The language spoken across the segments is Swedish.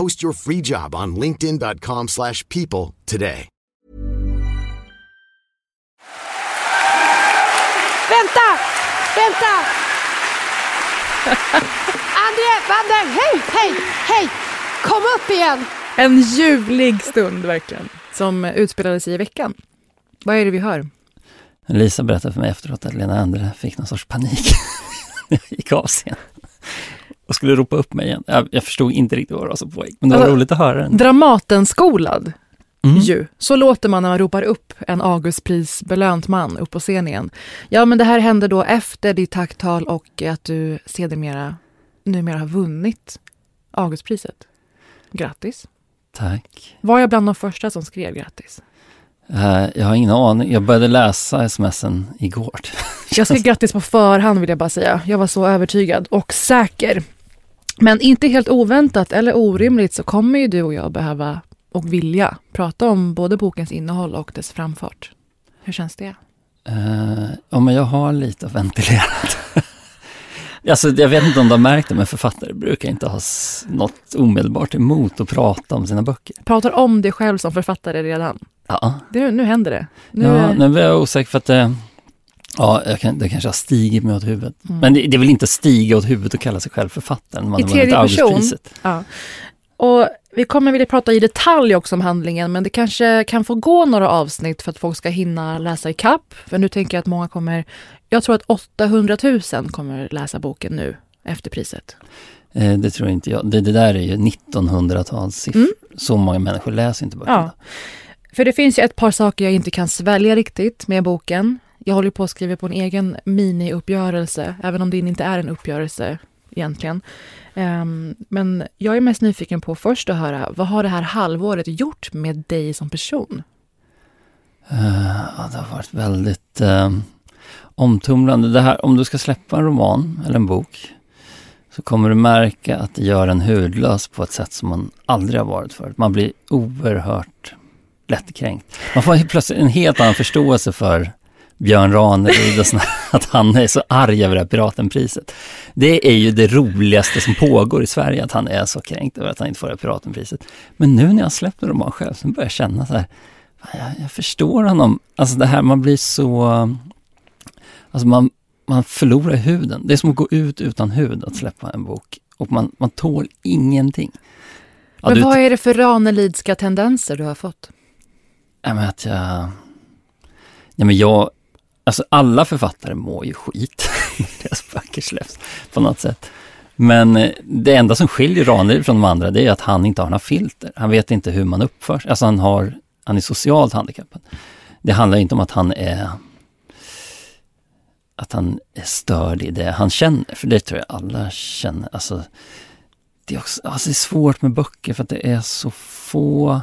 Post your free job on linkedin.com/people slash people today. Vänta! Vänta! André, Vander, hej, hej, hej! Kom upp igen! En ljuvlig stund verkligen, som utspelade sig i veckan. Vad är det vi hör? Lisa berättade för mig efteråt att Lena Endre fick någon sorts panik när jag gick av scenen. Och skulle ropa upp mig igen. Jag, jag förstod inte riktigt vad det var som pågick, men det var Alltså, roligt att höra den. Dramatenskolad Mm. ju. Så låter man när man ropar upp en Augustprisbelönt man upp på scen igen. Ja, men det här hände då efter ditt tacktal och att du sedermera numera har vunnit Augustpriset. Grattis. Tack. Var jag bland de första som skrev grattis? Eh, jag har ingen aning. Jag började läsa smsen igår. Jag skrev grattis på förhand vill jag bara säga. Jag var så övertygad och säker. Men inte helt oväntat eller orimligt så kommer ju du och jag behöva och vilja prata om både bokens innehåll och dess framfart. Hur känns det? Eh, ja, men jag har lite ventilerat. alltså, jag vet inte om du har märkt det, men författare brukar inte ha något omedelbart emot att prata om sina böcker. Pratar om dig själv som författare redan. Ja, Det, nu händer det. Nu, ja nu är jag osäker för att det, ja, jag kan, det kanske har stigit mig åt huvudet. Men det, det är väl inte stiga åt huvudet att kalla sig själv författare när man I tredje person. Ja. Och vi kommer vilja prata i detalj också om handlingen, men det kanske kan få gå några avsnitt för att folk ska hinna läsa i kapp. För nu tänker jag att många kommer, jag tror att 800 000 kommer läsa boken nu efter priset. Eh, det tror inte jag. Det, det där är ju 1900-talssiffror. Mm. Så många människor läser inte böckerna. Ja. För det finns ju ett par saker jag inte kan svälja riktigt med boken. Jag håller på att skriva på en egen mini-uppgörelse, även om det inte är en uppgörelse egentligen. Um, men jag är mest nyfiken på först att höra, vad har det här halvåret gjort med dig som person? Uh, ja, det har varit väldigt uh, omtumlande. Det här, om du ska släppa en roman eller en bok så kommer du märka att det gör en hudlös på ett sätt som man aldrig har varit förut. Man blir oerhört lättkränkt. Man får plötsligt en helt annan förståelse för Björn Ranelid och såna, att han är så arg över det här Piratenpriset. Det är ju det roligaste som pågår i Sverige, att han är så kränkt över att han inte får det här Piratenpriset. Men nu när jag släppt en roman själv, så börjar jag känna så här, jag, jag förstår honom. Alltså det här, man blir så... Alltså man, man förlorar huden. Det är som att gå ut utan hud att släppa en bok. Och man, man tål ingenting. Ja, Men du, vad är det för Ranelidska tendenser du har fått? Ja, men att jag... Ja, men jag... Alltså alla författare mår ju skit när deras böcker släpps på något sätt. Men eh, det enda som skiljer Ranelid från de andra det är att han inte har några filter. Han vet inte hur man uppför sig. Alltså han, har, han är socialt handikappad. Det handlar inte om att han är att han är störd i det han känner, för det tror jag alla känner. Alltså, det, är också, alltså det är svårt med böcker för att det är så få...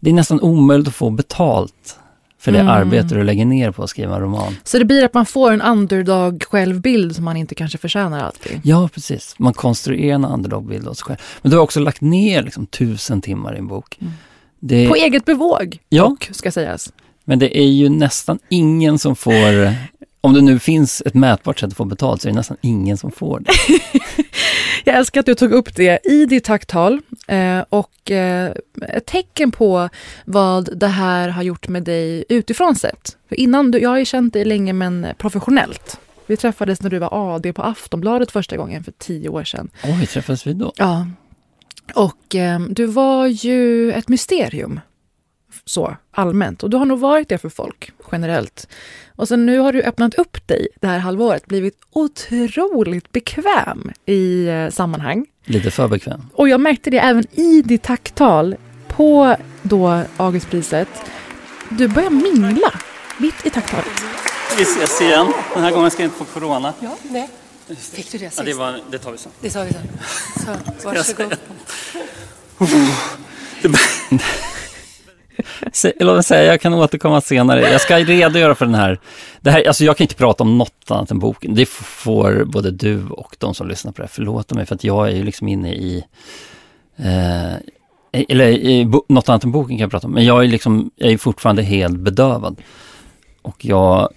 Det är nästan omöjligt att få betalt för det Mm. arbete du lägger ner på att skriva en roman. Så det blir att man får en underdog-självbild som man inte kanske förtjänar alltid. Ja, precis. Man konstruerar en underdog-bild av sig själv. Men du har också lagt ner liksom tusen timmar i en bok. Mm. Det, På eget bevåg, Ja. dock, ska sägas. men det är ju nästan ingen som får, om det nu finns ett mätbart sätt att få betalt, så är det nästan ingen som får det. Jag älskar att du tog upp det i ditt tacktal eh, och eh, ett tecken på vad det här har gjort med dig utifrån sett. För innan, du, jag har ju känt dig länge men professionellt. Vi träffades när du var AD på Aftonbladet första gången för tio år sedan. Oj, träffades vi då? Ja. Och eh, du var ju ett mysterium. Så, allmänt. Och du har nog varit det för folk, generellt. Och sen nu har du öppnat upp dig det här halvåret, blivit otroligt bekväm i eh, sammanhang. Lite för bekväm. Och jag märkte det även i ditt tacktal på då Augustpriset. Du börjar mingla mitt i tacktalet. Vi ses igen. Den här gången ska jag inte få corona. Ja, nej. Fick du det sist? Ja, det, var, det tar vi sen. Det sa vi sen. Så, varsågod. Låt mig säga, jag kan återkomma senare. Jag ska redogöra för den här. Det här alltså jag kan inte prata om något annat än boken. Det får både du och de som lyssnar på det här förlåta mig för att jag är ju liksom inne i eh, eller i bo, något annat än boken kan jag prata om. Men jag är liksom, jag är fortfarande helt bedövad. Och jag,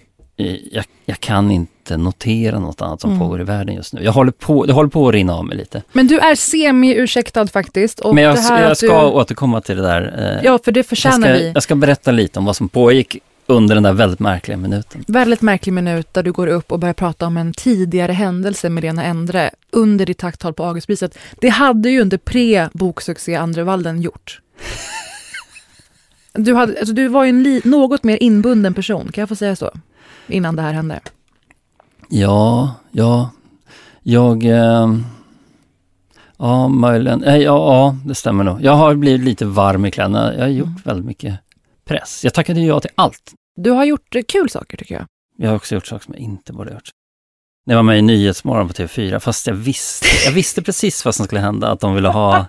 jag, jag kan inte notera något annat som Mm. pågår i världen just nu. Jag håller på, det håller på att rinna av mig lite. Men du är semi-ursäktad faktiskt. Men jag, jag ska du, återkomma till det där. eh, Ja, för det jag förtjänar ska, vi. jag ska berätta lite om vad som pågick under den där väldigt märkliga minuten. Väldigt märklig minut där du går upp och börjar prata om en tidigare händelse med Lena Endre under ditt tacktal på Augustpriset. Det hade ju inte pre-boksuccé Andrevalden gjort. Du, hade, alltså du var ju en li, något mer inbunden person, kan jag få säga så? Innan det här hände. Ja, ja, jag... Eh, ja, möjligen. Eh, ja, ja, det stämmer nog. Jag har blivit lite varm i kläderna. Jag har gjort Mm. väldigt mycket press. Jag tackade ja till allt. Du har gjort eh, kul saker tycker jag. Jag har också gjort saker som jag inte borde ha gjort. När jag var med i Nyhetsmorgon på TV4, fast jag visste, jag visste precis vad som skulle hända, att de ville ha...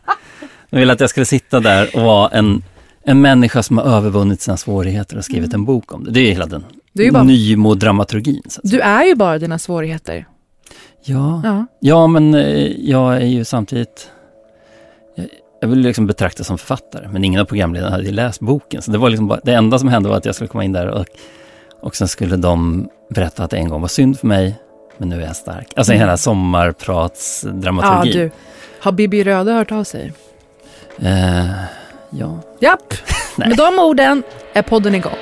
De ville att jag skulle sitta där och vara en, en människa som har övervunnit sina svårigheter och skrivit en bok om det. Det är hela den Du är bara, Nymo-dramaturgin. Så du är ju bara dina svårigheter. Ja, Ja. Ja, men eh, jag är ju samtidigt... Jag, jag vill liksom betraktas som författare, men ingen av programledarna hade läst boken. Så det var liksom bara, det enda som hände var att jag skulle komma in där och, och sen skulle de berätta att det en gång var synd för mig, men nu är jag stark. Alltså Mm. hela Ja, sommarpratsdramaturgin. du. Har Bibi Röde hört av sig? Eh, ja. Japp! Med de orden är podden igång.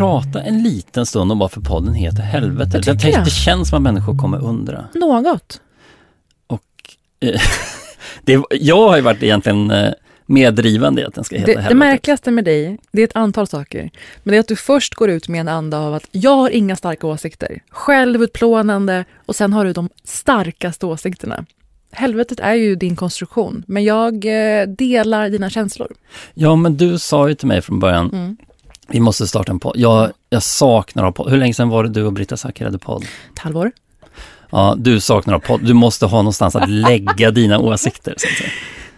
Prata en liten stund om varför podden heter Helvete? Det det, jag. det känns som att människor kommer undra. Något. Eh, det, jag har ju varit egentligen eh, medrivande i att den ska heta Det, det Helvete. märkligaste med dig, det är ett antal saker. Men det är att du först går ut med en anda av att jag har inga starka åsikter. Självutplånande och sen har du de starkaste åsikterna. Helvetet är ju din konstruktion, men jag eh, delar dina känslor. Ja, men du sa ju till mig från början, Mm. Vi måste starta en podd. Jag, jag saknar av podd. Hur länge sedan var det du och Britta Zackari hade podd? Ett halvår. Ja, du saknar av podd. Du måste ha någonstans att lägga dina åsikter. Så att säga.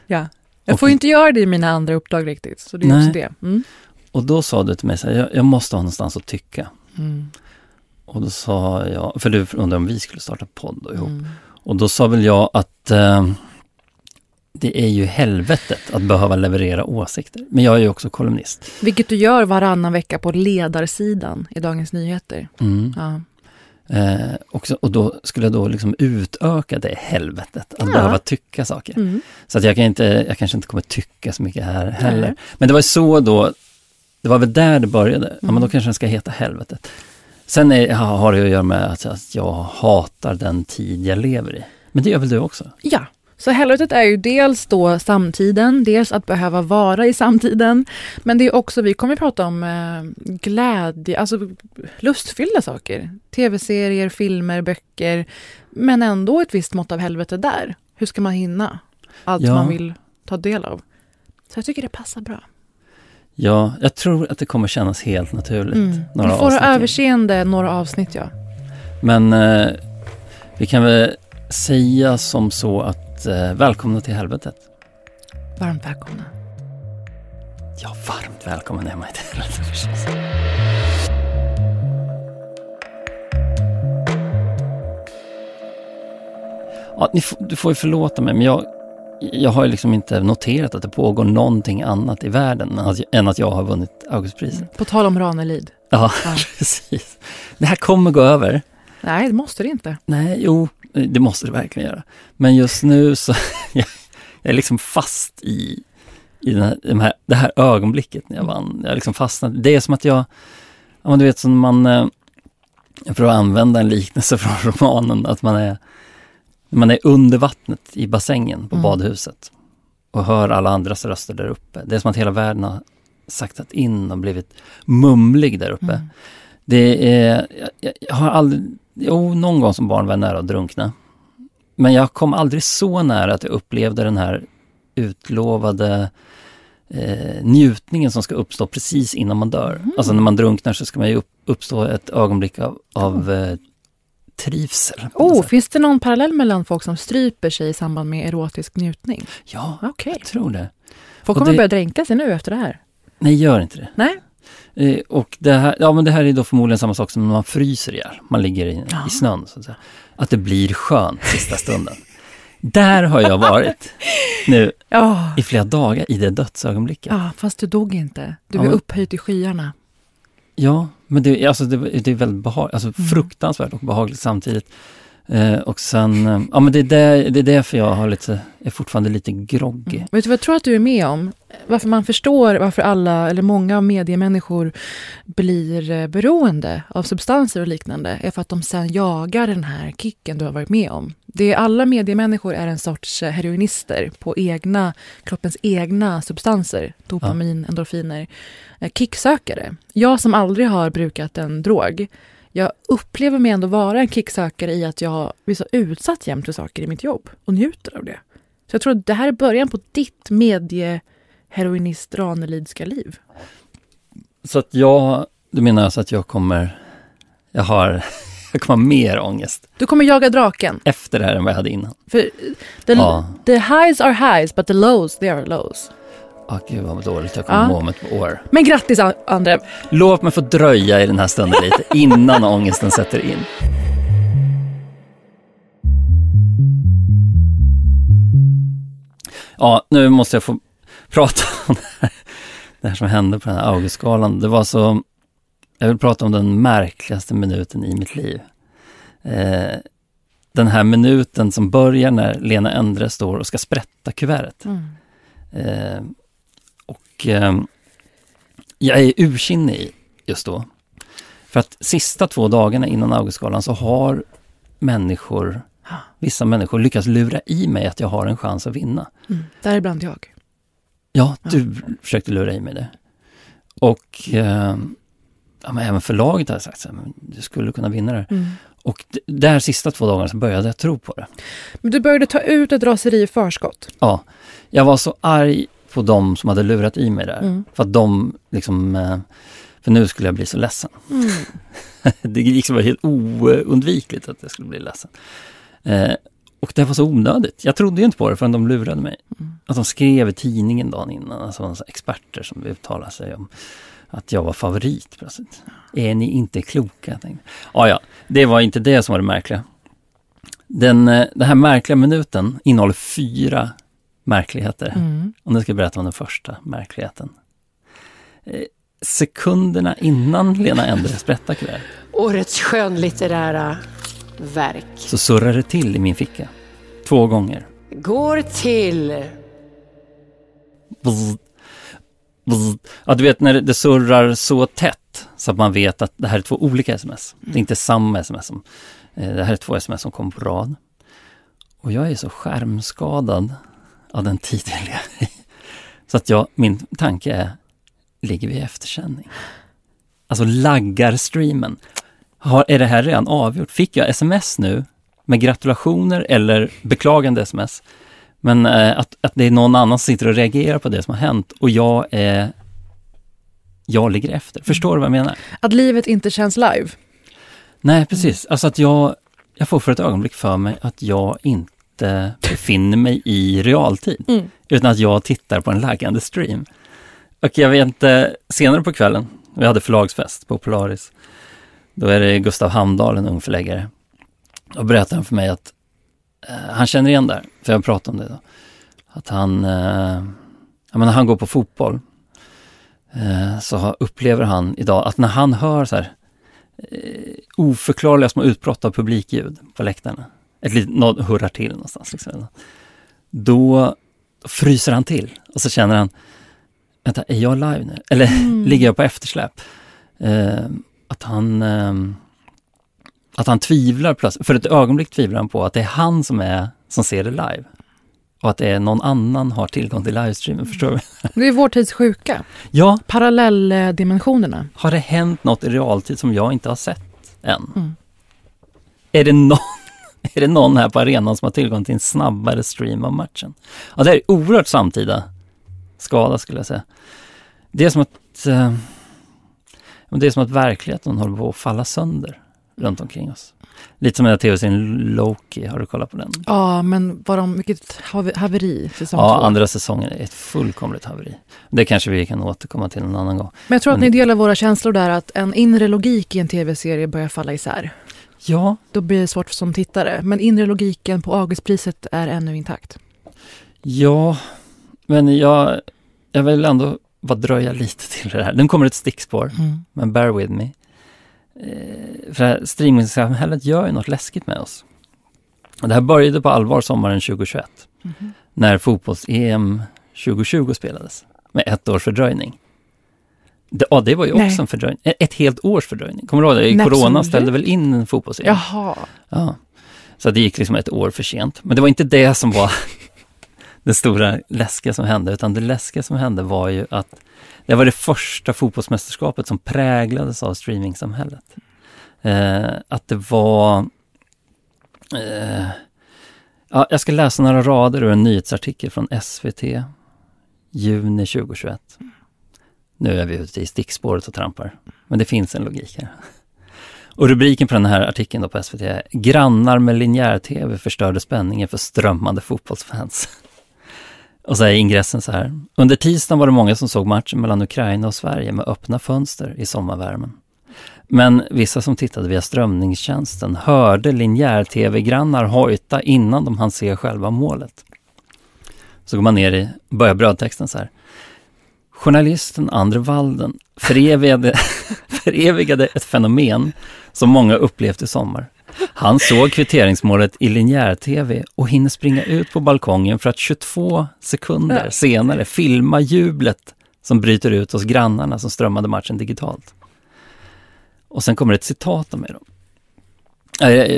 Ja. Jag får Och- ju inte göra det i mina andra uppdrag riktigt, så det är Nej. det. Mm. Och då sa du till mig så här, jag, jag måste ha någonstans att tycka. Mm. Och då sa jag, för du undrade om vi skulle starta podd då ihop. Mm. Och då sa väl jag att eh, det är ju helvetet att behöva leverera åsikter. Men jag är ju också kolumnist. Vilket du gör varannan vecka på ledarsidan i Dagens Nyheter. Mm. Ja. Eh, också, och då skulle jag då liksom utöka det helvetet, att Ja. behöva tycka saker. Mm. Så att jag, kan inte, jag kanske inte kommer tycka så mycket här heller. Nej. Men det var så då, det var väl där det började. Ja, men Mm. då kanske den ska heta helvetet. Sen är, ha- har det att göra med att, att jag hatar den tid jag lever i. Men det gör väl du också? Ja, så helvetet är ju dels då samtiden, dels att behöva vara i samtiden. Men det är också, vi kommer att prata om eh, glädje, alltså lustfyllda saker. Tv-serier, filmer, böcker. Men ändå ett visst mått av helvete där. Hur ska man hinna allt Ja. man vill ta del av? Så jag tycker det passar bra. Ja, jag tror att det kommer kännas helt naturligt. Mm. Du några får avsnitt överseende några avsnitt, ja. Men eh, vi kan väl säga som så att eh, välkomna till helvetet. Varmt välkomna. Ja, varmt välkommen hemma i tält förstås. Ja, du får ju förlåta mig, men jag, jag har ju liksom inte noterat att det pågår någonting annat i världen än att, än att jag har vunnit Augustpriset. På tal om Ranelid. Ja, Ja. precis. Det här kommer gå över. Nej, det måste det inte. Nej, jo, det måste det verkligen göra. Men just nu så jag, jag är liksom fast i, i den här, de här, det här ögonblicket när jag vann. Jag är liksom fastnat. Det är som att jag, ja men du vet som man, eh, för att använda en liknelse från romanen, att man är, man är under vattnet i bassängen på Mm. badhuset och hör alla andras röster där uppe. Det är som att hela världen har saktat in och blivit mumlig där uppe. Mm. Det är, jag, jag har aldrig, jo någon gång som barn var jag nära att drunkna. Men jag kom aldrig så nära att jag upplevde den här utlovade eh, njutningen som ska uppstå precis innan man dör. Mm. Alltså när man drunknar så ska man ju upp, uppstå ett ögonblick av, av eh, trivsel. Oh, finns det någon parallell mellan folk som stryper sig i samband med erotisk njutning? Ja, Okej. jag tror det. Folk kommer det- börja dränka sig nu efter det här. Nej, gör inte det. Nej? Eh, och det här, ja, men det här är då förmodligen samma sak som när man fryser ihjäl. Man ligger i, i snön. Så att, säga. att det blir skönt sista stunden. Där har jag varit nu Ja, i flera dagar i det dödsögonblicket. ja fast du dog inte. Du Ja, är men- upphöjt i skyarna. Ja, men det, alltså det, det är väldigt behagligt, alltså Mm. fruktansvärt och behagligt samtidigt. Eh, och sen, eh, ja men det är, där, det är därför jag har lite, är fortfarande lite groggy. Mm. Vet du vad jag tror att du är med om? Varför man förstår varför alla, eller många mediemänniskor blir eh, beroende av substanser och liknande är för att de sen jagar den här kicken du har varit med om. Det är, alla mediemänniskor är en sorts eh, heroinister på egna, kroppens egna substanser, dopamin, endorfiner, eh, kicksökare. Jag som aldrig har brukat en drog, jag upplever mig ändå vara en kicksökare i att jag blir så utsatt jämt för saker i mitt jobb och njuter av det. Så jag tror att det här är början på ditt medieheroinist Ranelidska liv. Så att jag, du menar alltså att jag kommer, jag har, jag kommer ha mer ångest Du kommer jaga draken. efter det här än vad jag hade innan. För the, Ja. the highs are highs but the lows they are lows. Åh gud vad dåligt jag kommer Ja. må om ett år. Men grattis An- André. Låt mig få dröja i den här stunden lite innan ångesten sätter in. Ja, nu måste jag få prata om det här, det här som hände på den här Augustgalan. Det var så, jag vill prata om den märkligaste minuten i mitt liv. Eh, den här minuten som börjar när Lena Endre står och ska sprätta kuvertet. Mm. Eh, och eh, jag är ursinnig just då. För att sista två dagarna innan Augustgalan så har människor, vissa människor lyckats lura i mig att jag har en chans att vinna. Mm. Däribland jag. Ja, du försökte lura i mig det. Och eh, ja, men även förlaget har sagt att du skulle kunna vinna det. Mm. Och där sista två dagarna så började jag tro på det. Men du började ta ut ett raseri i förskott. Ja, jag var så arg på de som hade lurat i mig där. Mm. För att de liksom, eh, för nu skulle jag bli så ledsen. Mm. det liksom var helt oundvikligt att jag skulle bli ledsen. Eh, och det var så onödigt. Jag trodde ju inte på det förrän de lurade mig. Mm. Att de skrev i tidningen dagen innan, alltså experter som uttalade sig om att jag var favorit plötsligt. Är ni inte kloka? tänkte. Ja, ja, det var inte det som var det märkliga. Den, eh, den här märkliga minuten innehåller fyra märkligheter. Mm. Och nu ska jag berätta om den första märkligheten. Eh, sekunderna innan Lena Endre sprättar kuvertet Årets skönlitterära verk så surrar det till i min ficka. Två gånger. går till... Bzz, bzz. Ja, du vet när det- surrar så tätt så att man vet att det här är två olika sms. Det är inte samma sms. Som, eh, det här är två sms som kommer på rad. Och jag är så skärmskadad av den tid jag lever i. Så att jag, min tanke är, ligger vi i eftersändning? Alltså laggar streamen. Har, är det här redan avgjort? Fick jag sms nu med gratulationer eller beklagande sms? Men eh, att, att det är någon annan som sitter och reagerar på det som har hänt och jag är... Jag ligger efter. Förstår du vad jag menar? Att livet inte känns live. Nej, precis. Alltså att jag, jag får för ett ögonblick för mig att jag inte befinner mig i realtid. Mm. Utan att jag tittar på en laggande stream. Och jag vet inte, senare på kvällen, vi hade förlagsfest på Polaris. Då är det Gustav Hamdahl, en ung förläggare. Och berättar han för mig att eh, han känner igen där, för jag pratade om det då. Att han, eh, jag menar, han går på fotboll. Eh, så upplever han idag att när han hör så här eh, oförklarliga små utbrott av publikljud på läktarna. Ett litet, något hurrar till någonstans. Liksom. Då fryser han till och så känner han, vänta, är jag live nu? Eller Mm. ligger jag på eftersläp? Eh, att han eh, att han tvivlar plötsligt, för ett ögonblick tvivlar han på att det är han som är som ser det live. Och att det är någon annan har tillgång till livestreamen, förstår du? Det är vår tids sjuka. Ja, Parallelldimensionerna. har det hänt något i realtid som jag inte har sett än? Mm. Är, det någon, är det någon här på arenan som har tillgång till en snabbare stream av matchen? Ja, det är oerhört samtida skada skulle jag säga. Det är som att, eh, det är som att verkligheten håller på att falla sönder runt omkring oss. Lite som den här tv-serien Loki, har du kollat på den? Ja, men var de, vilket hav- haveri säsong Ja, två. andra säsongen är ett fullkomligt haveri. Det kanske vi kan återkomma till en annan gång. Men jag tror att Men- ni delar våra känslor där att en inre logik i en tv-serie börjar falla isär. Ja, Då blir det svårt som tittare. Men inre logiken på Augustpriset är ännu intakt. ja, men jag, jag vill ändå bara dröja lite till det här. Nu kommer ett stickspår, Mm. men bear with me. Eh, för det här streamingsamhället gör ju något läskigt med oss. Och det här började på allvar sommaren 2021, Mhm. när fotbolls-EM 2020 spelades, med ett års fördröjning. Det, ja, det var ju också Nej. en fördröjning. Ett ett helt års fördröjning. Kommer du ihåg det? Nej, Corona absolut. ställde väl in en fotbolls-EM? Jaha. Ja. Så det gick liksom ett år för sent. Men det var inte det som var det stora läskiga som hände, utan det läskiga som hände var ju att det var det första fotbollsmästerskapet som präglades av streamingsamhället. Eh, att det var... Eh, ja, jag ska läsa några rader ur en nyhetsartikel från SVT, juni 2021. Nu är vi ute i stickspåret och trampar, men det finns en logik här. Och rubriken på den här artikeln då på SVT är Grannar med linjär-tv förstörde spänningen för strömmande fotbollsfans. Och så är ingressen så här. Under tisdagen var det många som såg matchen mellan Ukraina och Sverige med öppna fönster i sommarvärmen. Men vissa som tittade via strömningstjänsten hörde linjär-tv-grannar hojta innan de hann se själva målet. Så går man ner i, börjar brödtexten så här. Journalisten Andre Walden förevigade, förevigade ett fenomen som många upplevt i sommar. Han såg kvitteringsmålet i linjär-tv och hinner springa ut på balkongen för att 22 sekunder senare filma jublet som bryter ut hos grannarna som strömmade matchen digitalt. Och sen kommer ett citat av mig då.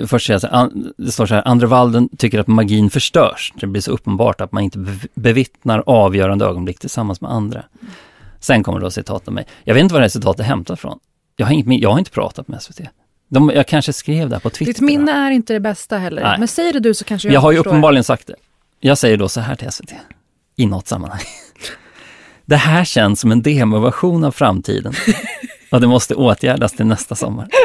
Först säger jag så här, det står så här, Andre Walden tycker att magin förstörs. Det blir så uppenbart att man inte bev- bevittnar avgörande ögonblick tillsammans med andra. Sen kommer då citat av mig. Jag vet inte var det här citatet är hämtat från. Jag har, inget, jag har inte pratat med SVT. De, jag kanske skrev det här på Twitter. Ditt minne är inte det bästa heller. Nej. Men säg det du så kanske jag Jag har ju förstår. uppenbarligen sagt det. Jag säger då så här till SVT, i något sammanhang. Det här känns som en demoversion av framtiden och det måste åtgärdas till nästa sommar.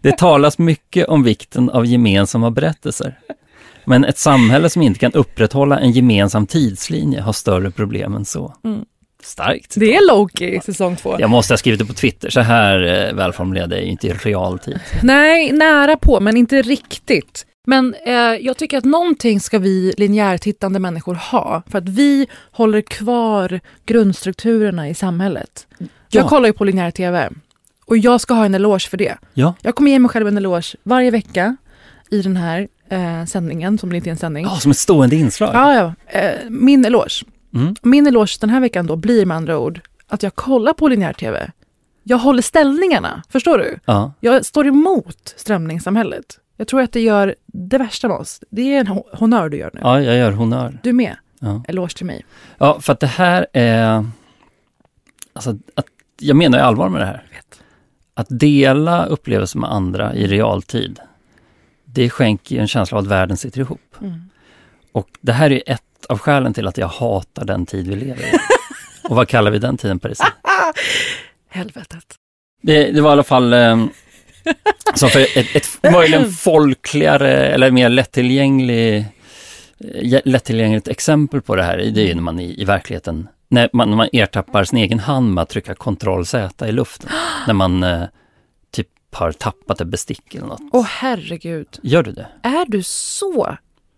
Det talas mycket om vikten av gemensamma berättelser. Men ett samhälle som inte kan upprätthålla en gemensam tidslinje har större problem än så. Starkt. Det är Loki, säsong två. Jag måste ha skrivit det på Twitter, så här eh, välformulerad är jag ju inte i realtid. Nej, nära på, men inte riktigt. Men eh, jag tycker att någonting ska vi linjärtittande människor ha, för att vi håller kvar grundstrukturerna i samhället. Jag Ja. kollar ju på linjär-tv och jag ska ha en eloge för det. Ja, Jag kommer ge mig själv en eloge varje vecka i den här eh, sändningen, som inte är en sändning. ja som ett stående inslag. Ja, ja. Eh, min eloge. Mm. Min eloge den här veckan då blir med andra ord att jag kollar på linjär-tv. Jag håller ställningarna, förstår du? Ja. Jag står emot strömningssamhället. Jag tror att det gör det värsta med oss. Det är en ho- honnör du gör nu. ja, jag gör honör. Du med. Ja. Eloge till mig. Ja, för att det här är... Alltså, att, jag menar allvar med det här. Vet. Att dela upplevelser med andra i realtid, det skänker en känsla av att världen sitter ihop. Mm. Och det här är ett av skälen till att jag hatar den tid vi lever i. Och vad kallar vi den tiden, Parisa? Helvetet. Det, det var i alla fall eh, som för ett, ett möjligen folkligare eller mer lättillgänglig, eh, lättillgängligt exempel på det här, det är ju när man i, i verkligheten när man, när man ertappar sin egen hand med att trycka Ctrl Z i luften. när man eh, typ har tappat ett bestick eller något. Åh herregud. Gör du det? Är du så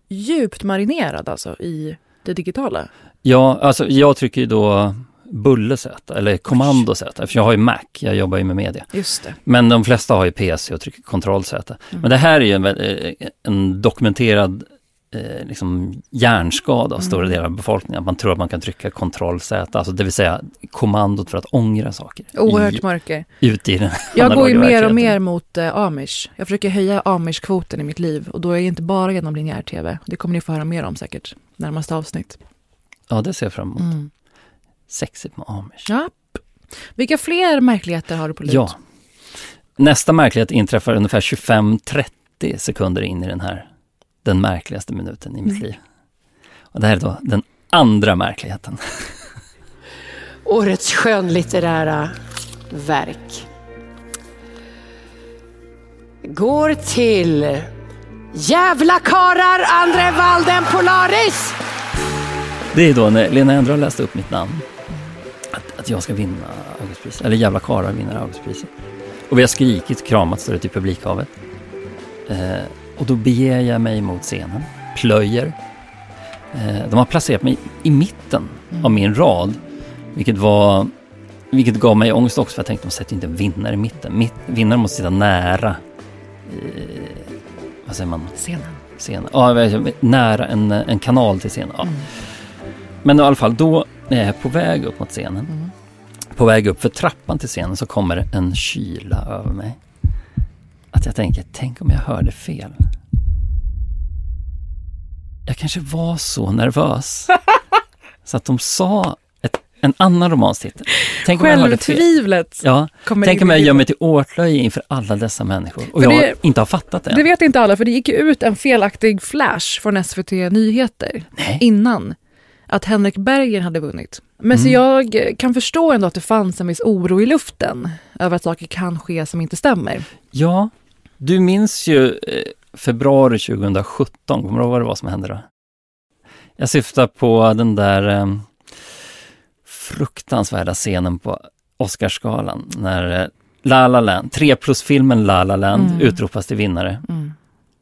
djupt marinerad alltså i det digitala? Ja, alltså jag trycker ju då Bulle Z eller Kommando Z, för jag har ju Mac, jag jobbar ju med media. Just det. Men de flesta har ju PC och trycker Ctrl Z. Mm. Men det här är ju en, eh, en dokumenterad eh, liksom hjärnskada av stora Mm. delar av befolkningen. Att man tror att man kan trycka Ctrl Z, alltså det vill säga kommandot för att ångra saker. Oerhört i, mörker. ut i den Jag går ju mer och mer mot eh, amish. Jag försöker höja amish-kvoten i mitt liv och då är det inte bara genom linjär tv. Det kommer ni få höra mer om säkert närmaste avsnitt. Ja, det ser jag fram emot. Mm. Sexigt med amish. Ja. Vilka fler märkligheter har du på lut? Ja. Nästa märklighet inträffar ungefär 25-30 sekunder in i den här, den märkligaste minuten i mitt Mm. liv. Och det här är då den andra märkligheten. Årets skönlitterära verk går till Jävla karar André Walden Polaris! Det är då när Lena Endre har läst upp mitt namn. Att, att jag ska vinna Augustpriset, eller Jävla karlar vinner Augustpriset. Och vi har skrikit, kramat, står det i publikhavet. Eh, och då beger jag mig mot scenen, plöjer. Eh, de har placerat mig i mitten av min rad, vilket var vilket gav mig ångest också, för jag tänkte de sätter inte en vinnare i mitten. Mitt, vinnaren måste sitta nära, eh, vad säger man? Scenen. scenen. Ja, nära en, en kanal till scenen. Ja. Men i alla fall, då när jag är på väg upp mot scenen, på väg upp för trappan till scenen så kommer en kyla över mig. Att jag tänker, tänk om jag hörde fel. Jag kanske var så nervös så att de sa ett, en annan romanstitel. Tänk om jag hörde fel. Självtvivlet. Ja, kommer tänk om jag gör mig till åtlöje inför alla dessa människor och För jag det- inte har fattat det. Det vet inte alla, för det gick ju ut en felaktig flash från SVT Nyheter Nej. innan att Henrik Berger hade vunnit. Men så Mm. jag kan förstå ändå att det fanns en viss oro i luften över att saker kan ske som inte stämmer. Ja, du minns ju eh, februari 2017, kommer du ihåg vad det var som hände då? Jag syftar på den där eh, fruktansvärda scenen på Oscarsgalan när eh, La La Land, 3 plus-filmen La La Land Mm. utropas till vinnare. Mm.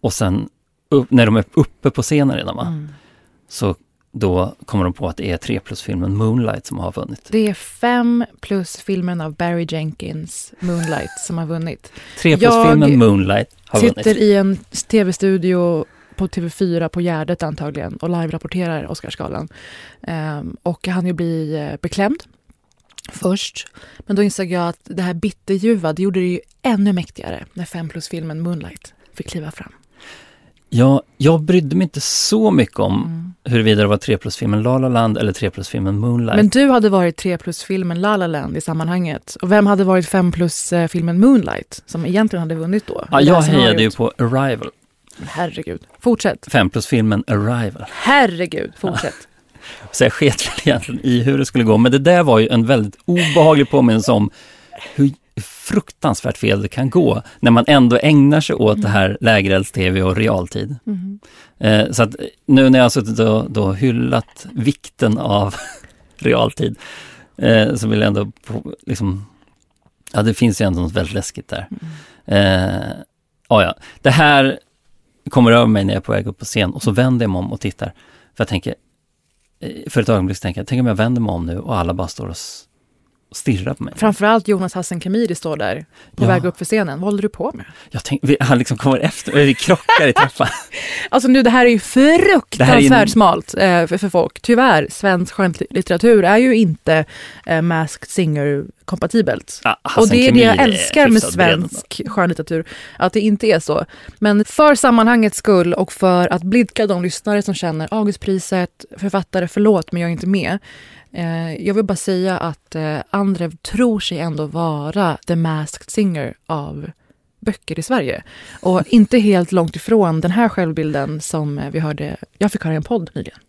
Och sen upp, när de är uppe på scenen redan va, Mm. så då kommer de på att det är 3 plus-filmen Moonlight som har vunnit. Det är fem plus filmen av Barry Jenkins, Moonlight, som har vunnit. 3 plus-filmen Jag Moonlight har Sitter vunnit. i en tv-studio på TV4 på Gärdet antagligen och live-rapporterar Oscarsgalan. Ehm, och han ju bli eh, beklämd först. Men då insåg jag att det här bitterljuva, det gjorde det ju ännu mäktigare när fem plus-filmen Moonlight fick kliva fram. Ja, jag brydde mig inte så mycket om Mm. huruvida det var 3 plus-filmen La La Land eller 3 plus-filmen Moonlight. Men du hade varit tre plus-filmen La La Land i sammanhanget. Och vem hade varit fem plus-filmen Moonlight, som egentligen hade vunnit då? ja, jag hejade ju på Arrival, Herregud. Fortsätt. 5 plus-filmen Arrival. Herregud, fortsätt. Så jag sket väl egentligen i hur det skulle gå, men det där var ju en väldigt obehaglig påminnelse om hur fruktansvärt fel det kan gå när man ändå ägnar sig åt det här lägerelds-tv och realtid. Mhm. Eh, så att nu när jag har suttit och då hyllat vikten av realtid eh, så vill jag ändå på, liksom, ja det finns ju ändå något väldigt läskigt där. Eh, ja, ja. Det här kommer över mig när jag är på väg upp på scen och så vänder jag mig om och tittar. För jag tänker, eh, för ett ögonblick tänker jag, tänk om jag vänder mig om nu och alla bara står och stirrar på mig. Framförallt Jonas Hassan Khemiri står där på Ja. väg upp för scenen. Vad håller du på med? Jag tänk, vi, han liksom kommer efter, vi krockar i trappan. Alltså nu, det här är ju fruktansvärt är en- smalt eh, för, för folk. Tyvärr, svensk skönlitteratur är ju inte eh, Masked Singer-kompatibelt. Ja, Hassan Och det är det jag älskar med svensk skönlitteratur, att det inte är så. Men för sammanhangets skull och för att blidka de lyssnare som känner Augustpriset, författare, förlåt men jag är inte med. Eh, jag vill bara säga att eh, Andrev tror sig ändå vara the masked singer av böcker i Sverige. Och inte helt långt ifrån den här självbilden som eh, vi hörde, jag fick höra i en podd nyligen.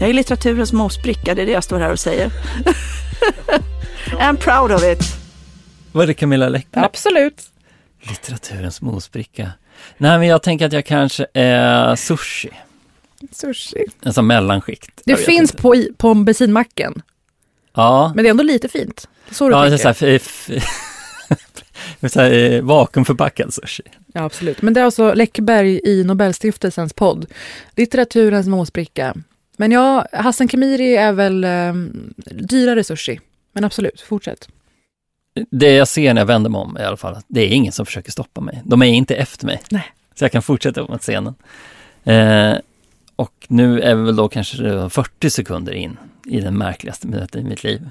Jag är litteraturens mosbricka, det är det jag står här och säger. I'm proud of it. Var det Camilla Läckberg? Absolut. Litteraturens mosbricka. Nej, men jag tänker att jag kanske är sushi. Sushi. En sån mellanskikt. Det finns inte. på, på bensinmacken. Ja, Men det är ändå lite fint. Så du ja tänker. så här, så här, eh, vakuumförpackad sushi. Ja, absolut. Men det är alltså Läckberg i Nobelstiftelsens podd. Litteraturens måsbricka. Men ja, Hassan Khemiri är väl eh, dyrare sushi. Men absolut, fortsätt. Det jag ser när jag vänder mig om i alla fall det är ingen som försöker stoppa mig. De är inte efter mig. Nej. Så jag kan fortsätta mot scenen. Eh, och nu är vi väl då kanske 40 sekunder in i den märkligaste minuten i mitt liv.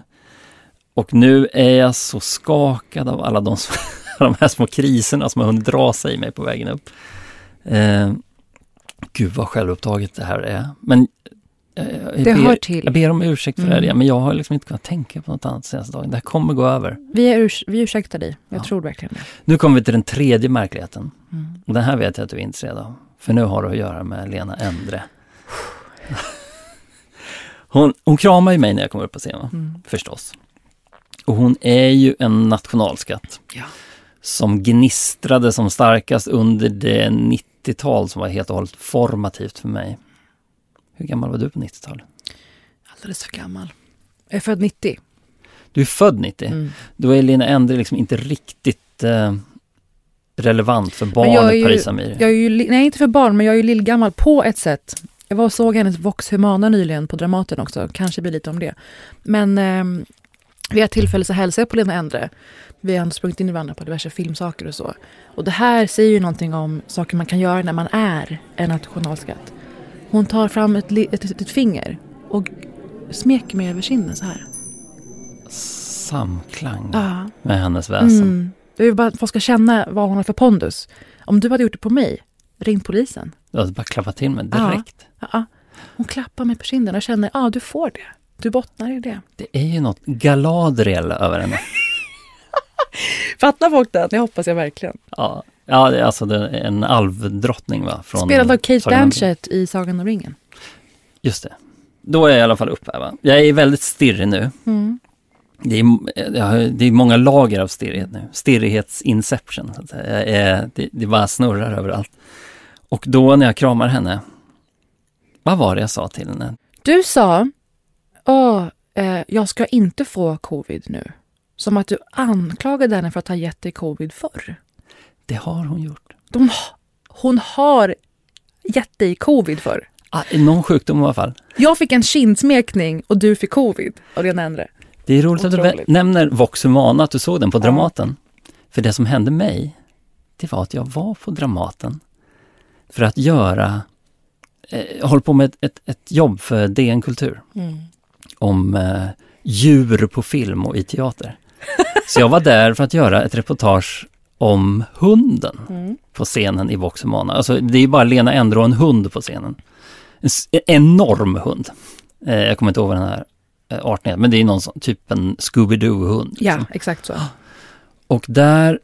Och nu är jag så skakad av alla de, de här små kriserna som har hunnit rasa i mig på vägen upp. Eh, gud vad självupptaget det här är. Men eh, jag, Det ber, till. jag ber om ursäkt för Mm. det, men jag har liksom inte kunnat tänka på något annat senaste dagen. Det här kommer gå över. Vi, är urs- vi ursäktar dig. Jag Ja. tror verkligen det. Nu kommer vi till den tredje märkligheten. Mm. Och den här vet jag att du är intresserad av. För nu har det att göra med Lena Endre. Hon, hon kramar ju mig när jag kommer upp på scenen, Mm. förstås. Och hon är ju en nationalskatt. Ja. Som gnistrade som starkast under det 90-tal som var helt och hållet formativt för mig. Hur gammal var du på 90-talet? Alldeles för gammal. Jag är född 90. Du är född 90. Mm. Då är Lena Endre liksom inte riktigt eh, relevant för barnet ju- Paris Amiri. Jag är ju, nej, inte för barn, men jag är ju lillgammal på ett sätt. Jag var och såg hennes Vox Humana nyligen på Dramaten också. Kanske blir lite om det. Men eh, vid ett tillfälle så hälsade jag på Lena Endre. Vi har sprungit in i varandra på diverse filmsaker och så. Och det här säger ju någonting om saker man kan göra när man är en nationalskatt. Hon tar fram ett, ett, ett, ett finger och smeker mig över kinden så här. Samklang Ja. med hennes väsen. Mm. Är ju bara att folk ska känna vad hon har för pondus. Om du hade gjort det på mig, ring polisen. Du hade bara klappat till mig direkt. Ja, ja. Hon klappar mig på kinden och känner, ja du får det. Du bottnar i det. Det är ju något Galadriel över henne. Fattar folk det? Det hoppas jag verkligen. Ja, ja det är alltså det är en alvdrottning va? Från Spelad av Kate. Blanchett i Sagan om ringen. Just det. Då är jag i alla fall uppe va. Jag är väldigt stirrig nu. Mm. Det är, det är många lager av stirrighet nu. Stirrighetsinception. Så att säga. Jag är, det, det bara snurrar överallt. Och då när jag kramar henne, vad var det jag sa till henne? Du sa, åh, eh, jag ska inte få covid nu. Som att du anklagade henne för att ha gett dig covid förr. Det har hon gjort. De, hon har gett dig covid förr. Ah, någon sjukdom i alla fall. Jag fick en kindsmekning och du fick covid av Lena Endre. Det är roligt att du Otroligt. nämner Vox Humana, att du såg den på Ja. Dramaten. För det som hände mig, det var att jag var på Dramaten för att göra, eh, håller på med ett, ett, ett jobb för DN Kultur om eh, djur på film och i teater. Så jag var där för att göra ett reportage om hunden Mm. på scenen i Vox Humana. Alltså det är bara Lena Endre och en hund på scenen. En enorm hund. Eh, jag kommer inte ihåg vad den här eh, arten heter, men det är någon sån, typ en Scooby-Doo-hund. Ja, liksom. exakt så. Och där,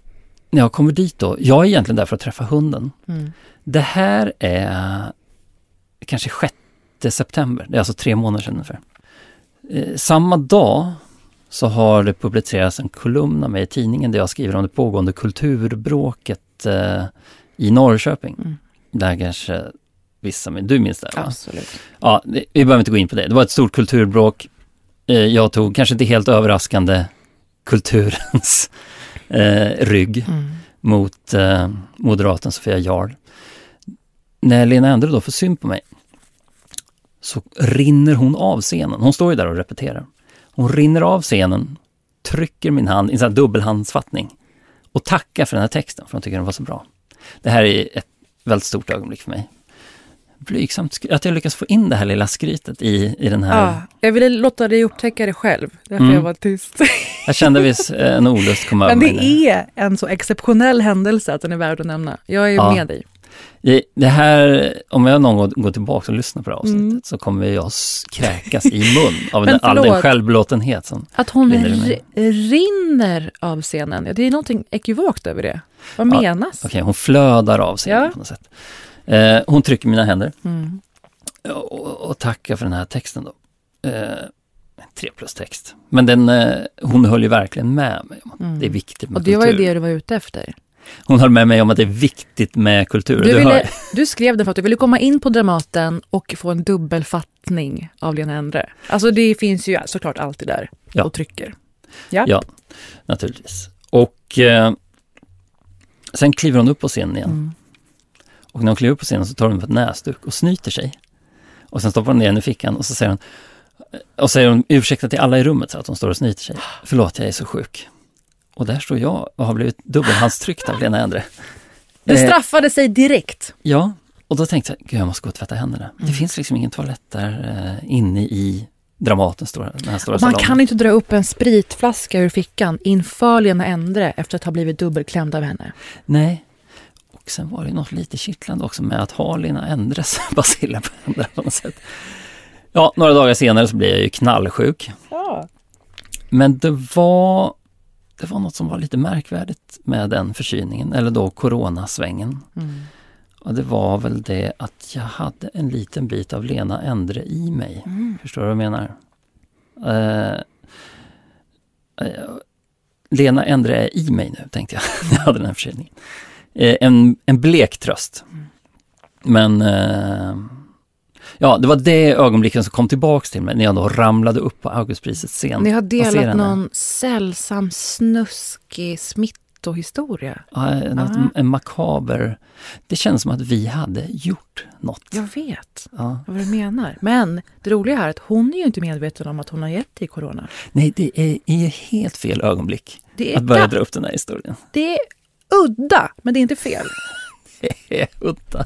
när jag kommer dit då, jag är egentligen där för att träffa hunden. Mm. Det här är kanske 6 september, det är alltså tre månader sedan ungefär. Eh, samma dag så har det publicerats en kolumn av mig i tidningen där jag skriver om det pågående kulturbråket eh, i Norrköping. Mm. Där kanske vissa, men du minns det va? Absolut. Ja, vi behöver inte gå in på det. Det var ett stort kulturbråk. Eh, jag tog, kanske inte helt överraskande, kulturens eh, rygg Mm. mot eh, moderaten Sofia Jarl. När Lena Endre då får syn på mig så rinner hon av scenen. Hon står ju där och repeterar. Hon rinner av scenen, trycker min hand i en sån här dubbelhandsfattning och tackar för den här texten, för hon tycker den var så bra. Det här är ett väldigt stort ögonblick för mig. Blygsamt, att jag lyckas få in det här lilla skrytet i, i den här... Ja, jag ville låta dig upptäcka det själv, därför Mm. jag var tyst. Jag kände viss eh, en olust komma över Men mig. det nu. är en så exceptionell händelse att den är värd att nämna. Jag är Ja. med dig. Det- här, om jag någon gång går tillbaka och lyssnar på det här avsnittet Mm. så kommer jag kräkas i mun av den, all den självbelåtenhet som... Att hon rinner rinner av scenen, det är någonting ekivokt över det. Vad Ja, menas? Okej, hon flödar av scenen Ja. på något sätt. Eh, hon trycker mina händer Mm. och, och tackar för den här texten då. Eh, tre plus text. Men den, eh, hon höll ju verkligen med mig Mm. det är viktigt med Och det var ju kultur. det du var ute efter. Hon höll med mig om att det är viktigt med kultur. Du, ville, du skrev den för att du ville komma in på Dramaten och få en dubbelfattning av Lena Endre. Alltså det finns ju såklart alltid där. Ja. och trycker. Ja. Ja, naturligtvis. Och eh, sen kliver hon upp på scenen igen. Mm. Och när hon kliver upp på scenen så tar hon ett näsduk och snyter sig. Och sen stoppar hon ner den i fickan och så säger hon och säger hon ursäkta till alla i rummet så att hon står och snyter sig. Förlåt, jag är så sjuk. Och där står jag och har blivit dubbelhandstryckt av Lena Endre. Det Eh, straffade sig direkt. Ja, och då tänkte jag, gud jag måste gå och tvätta händerna. Mm. Det finns liksom ingen toalett där eh, inne i Dramatens stora, den här stora man salongen. kan inte dra upp en spritflaska ur fickan inför Lena Endre efter att ha blivit dubbelklämd av henne. Nej. Och sen var det något lite kittlande också med att ha Lena Endres basiller på händerna på något sätt. Ja, några dagar senare så blev jag ju knallsjuk. Ja. Men det var, det var något som var lite märkvärdigt med den förkylningen, eller då coronasvängen. Mm. Och det var väl det att jag hade en liten bit av Lena Endre i mig. Mm. Förstår du vad jag menar? Eh, eh, Lena Endre är i mig nu, tänkte jag när jag hade den här förkylningen. Eh, en, en blek tröst. Men eh, ja, det var det ögonblicken som kom tillbaks till mig när jag då ramlade upp på Augustprisets scen. Ni har delat någon sällsam snuskig smittohistoria. Ja, något, Aha. en makaber... Det känns som att vi hade gjort något. Jag vet Ja. vad du menar. Men det roliga är att hon är ju inte medveten om att hon har gett dig corona. Nej, det är i helt fel ögonblick att börja ga- dra upp den här historien. Det är udda, men det är inte fel. Det är udda.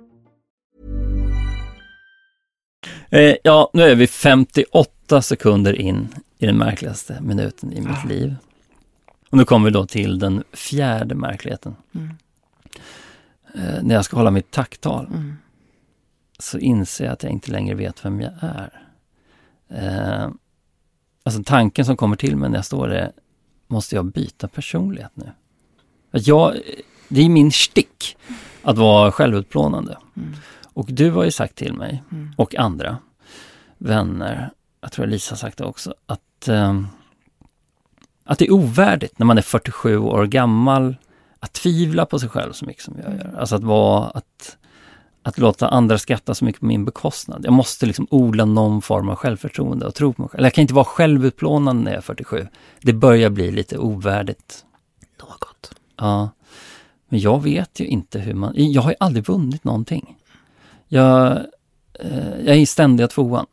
Eh, ja, nu är vi 58 sekunder in i den märkligaste minuten i mitt liv. Och nu kommer vi då till den fjärde märkligheten. Mm. Eh, när jag ska hålla mitt tacktal Mm. så inser jag att jag inte längre vet vem jag är. Eh, alltså tanken som kommer till mig när jag står där, måste jag byta personlighet nu? Att jag, det är min stick att vara självutplånande. Mm. Och du har ju sagt till mig, Mm. och andra vänner, jag tror Lisa har sagt det också, att, ehm, att det är ovärdigt när man är 47 år gammal att tvivla på sig själv så mycket som jag gör. Alltså att vara, att, att låta andra skratta så mycket på min bekostnad. Jag måste liksom odla någon form av självförtroende och tro på mig själv. Eller jag kan inte vara självutplånande när jag är 47. Det börjar bli lite ovärdigt. Något. Ja. Men jag vet ju inte hur man... Jag har ju aldrig vunnit någonting. Jag, eh, jag är ständiga tvåan.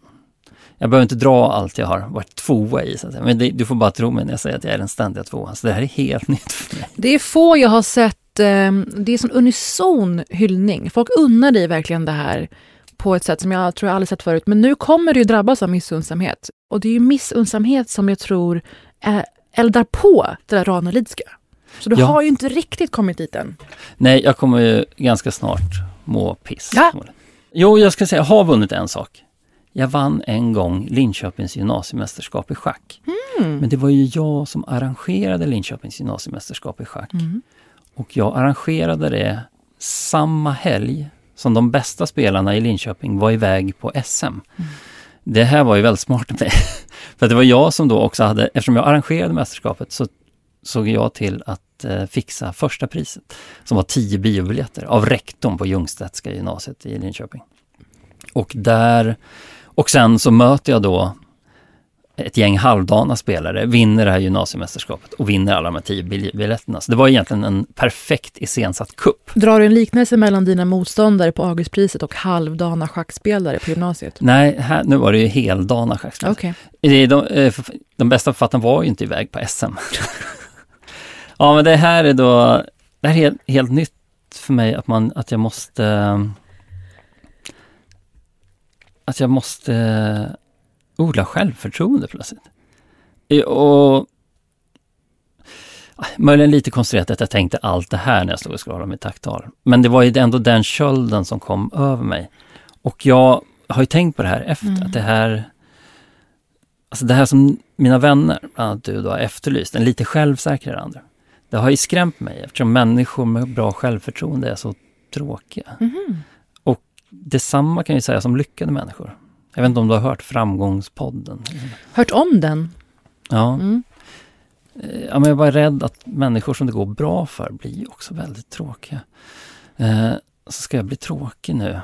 Jag behöver inte dra allt jag har varit tvåa i, så att säga. men det, du får bara tro mig när jag säger att jag är den ständiga tvåan. Så det här är helt nytt för mig. Det är få jag har sett, eh, det är sån unison hyllning. Folk unnar dig verkligen det här på ett sätt som jag tror jag aldrig sett förut. Men nu kommer du ju drabbas av missunnsamhet. Och det är ju missunnsamhet som jag tror är, eldar på det där Ranelidska. Så du Ja. har ju inte riktigt kommit dit än. Nej, jag kommer ju ganska snart må piss. Ja. Jo, jag ska säga, jag har vunnit en sak. Jag vann en gång Linköpings gymnasiemästerskap i schack. Mm. Men det var ju jag som arrangerade Linköpings gymnasiemästerskap i schack. Mm. Och jag arrangerade det samma helg som de bästa spelarna i Linköping var iväg på SM. Mm. Det här var ju väldigt smart av mig. För det var jag som då också hade, eftersom jag arrangerade mästerskapet, så såg jag till att eh, fixa första priset. Som var 10 biobiljetter av rektorn på Ljungstedtska gymnasiet i Linköping. Och där, och sen så möter jag då ett gäng halvdana spelare, vinner det här gymnasiemästerskapet och vinner alla de här tio biljetterna. Så det var egentligen en perfekt iscensatt kupp. Drar du en liknelse mellan dina motståndare på Augustpriset och halvdana schackspelare på gymnasiet? Nej, här, nu var det ju heldana schackspelare. Okay. De, eh, de bästa författarna var ju inte iväg på SM. ja, men det här är då, det här är helt, helt nytt för mig att, man, att jag måste att jag måste odla självförtroende plötsligt. Och Möjligen lite konstruerat att jag tänkte allt det här när jag stod och skulle hålla mitt tacktal. Men det var ju ändå den kölden som kom över mig. Och jag har ju tänkt på det här efter, mm. att det här Alltså det här som mina vänner, bland annat du, då, har efterlyst, en lite självsäkrare andra. Det har ju skrämt mig eftersom människor med bra självförtroende är så tråkiga. Mm. Och detsamma kan jag säga som lyckade människor. Jag vet inte om du har hört Framgångspodden? Hört om den? Ja. Mm. Eh, ja men jag var rädd att människor som det går bra för blir också väldigt tråkiga. Eh, så ska jag bli tråkig nu.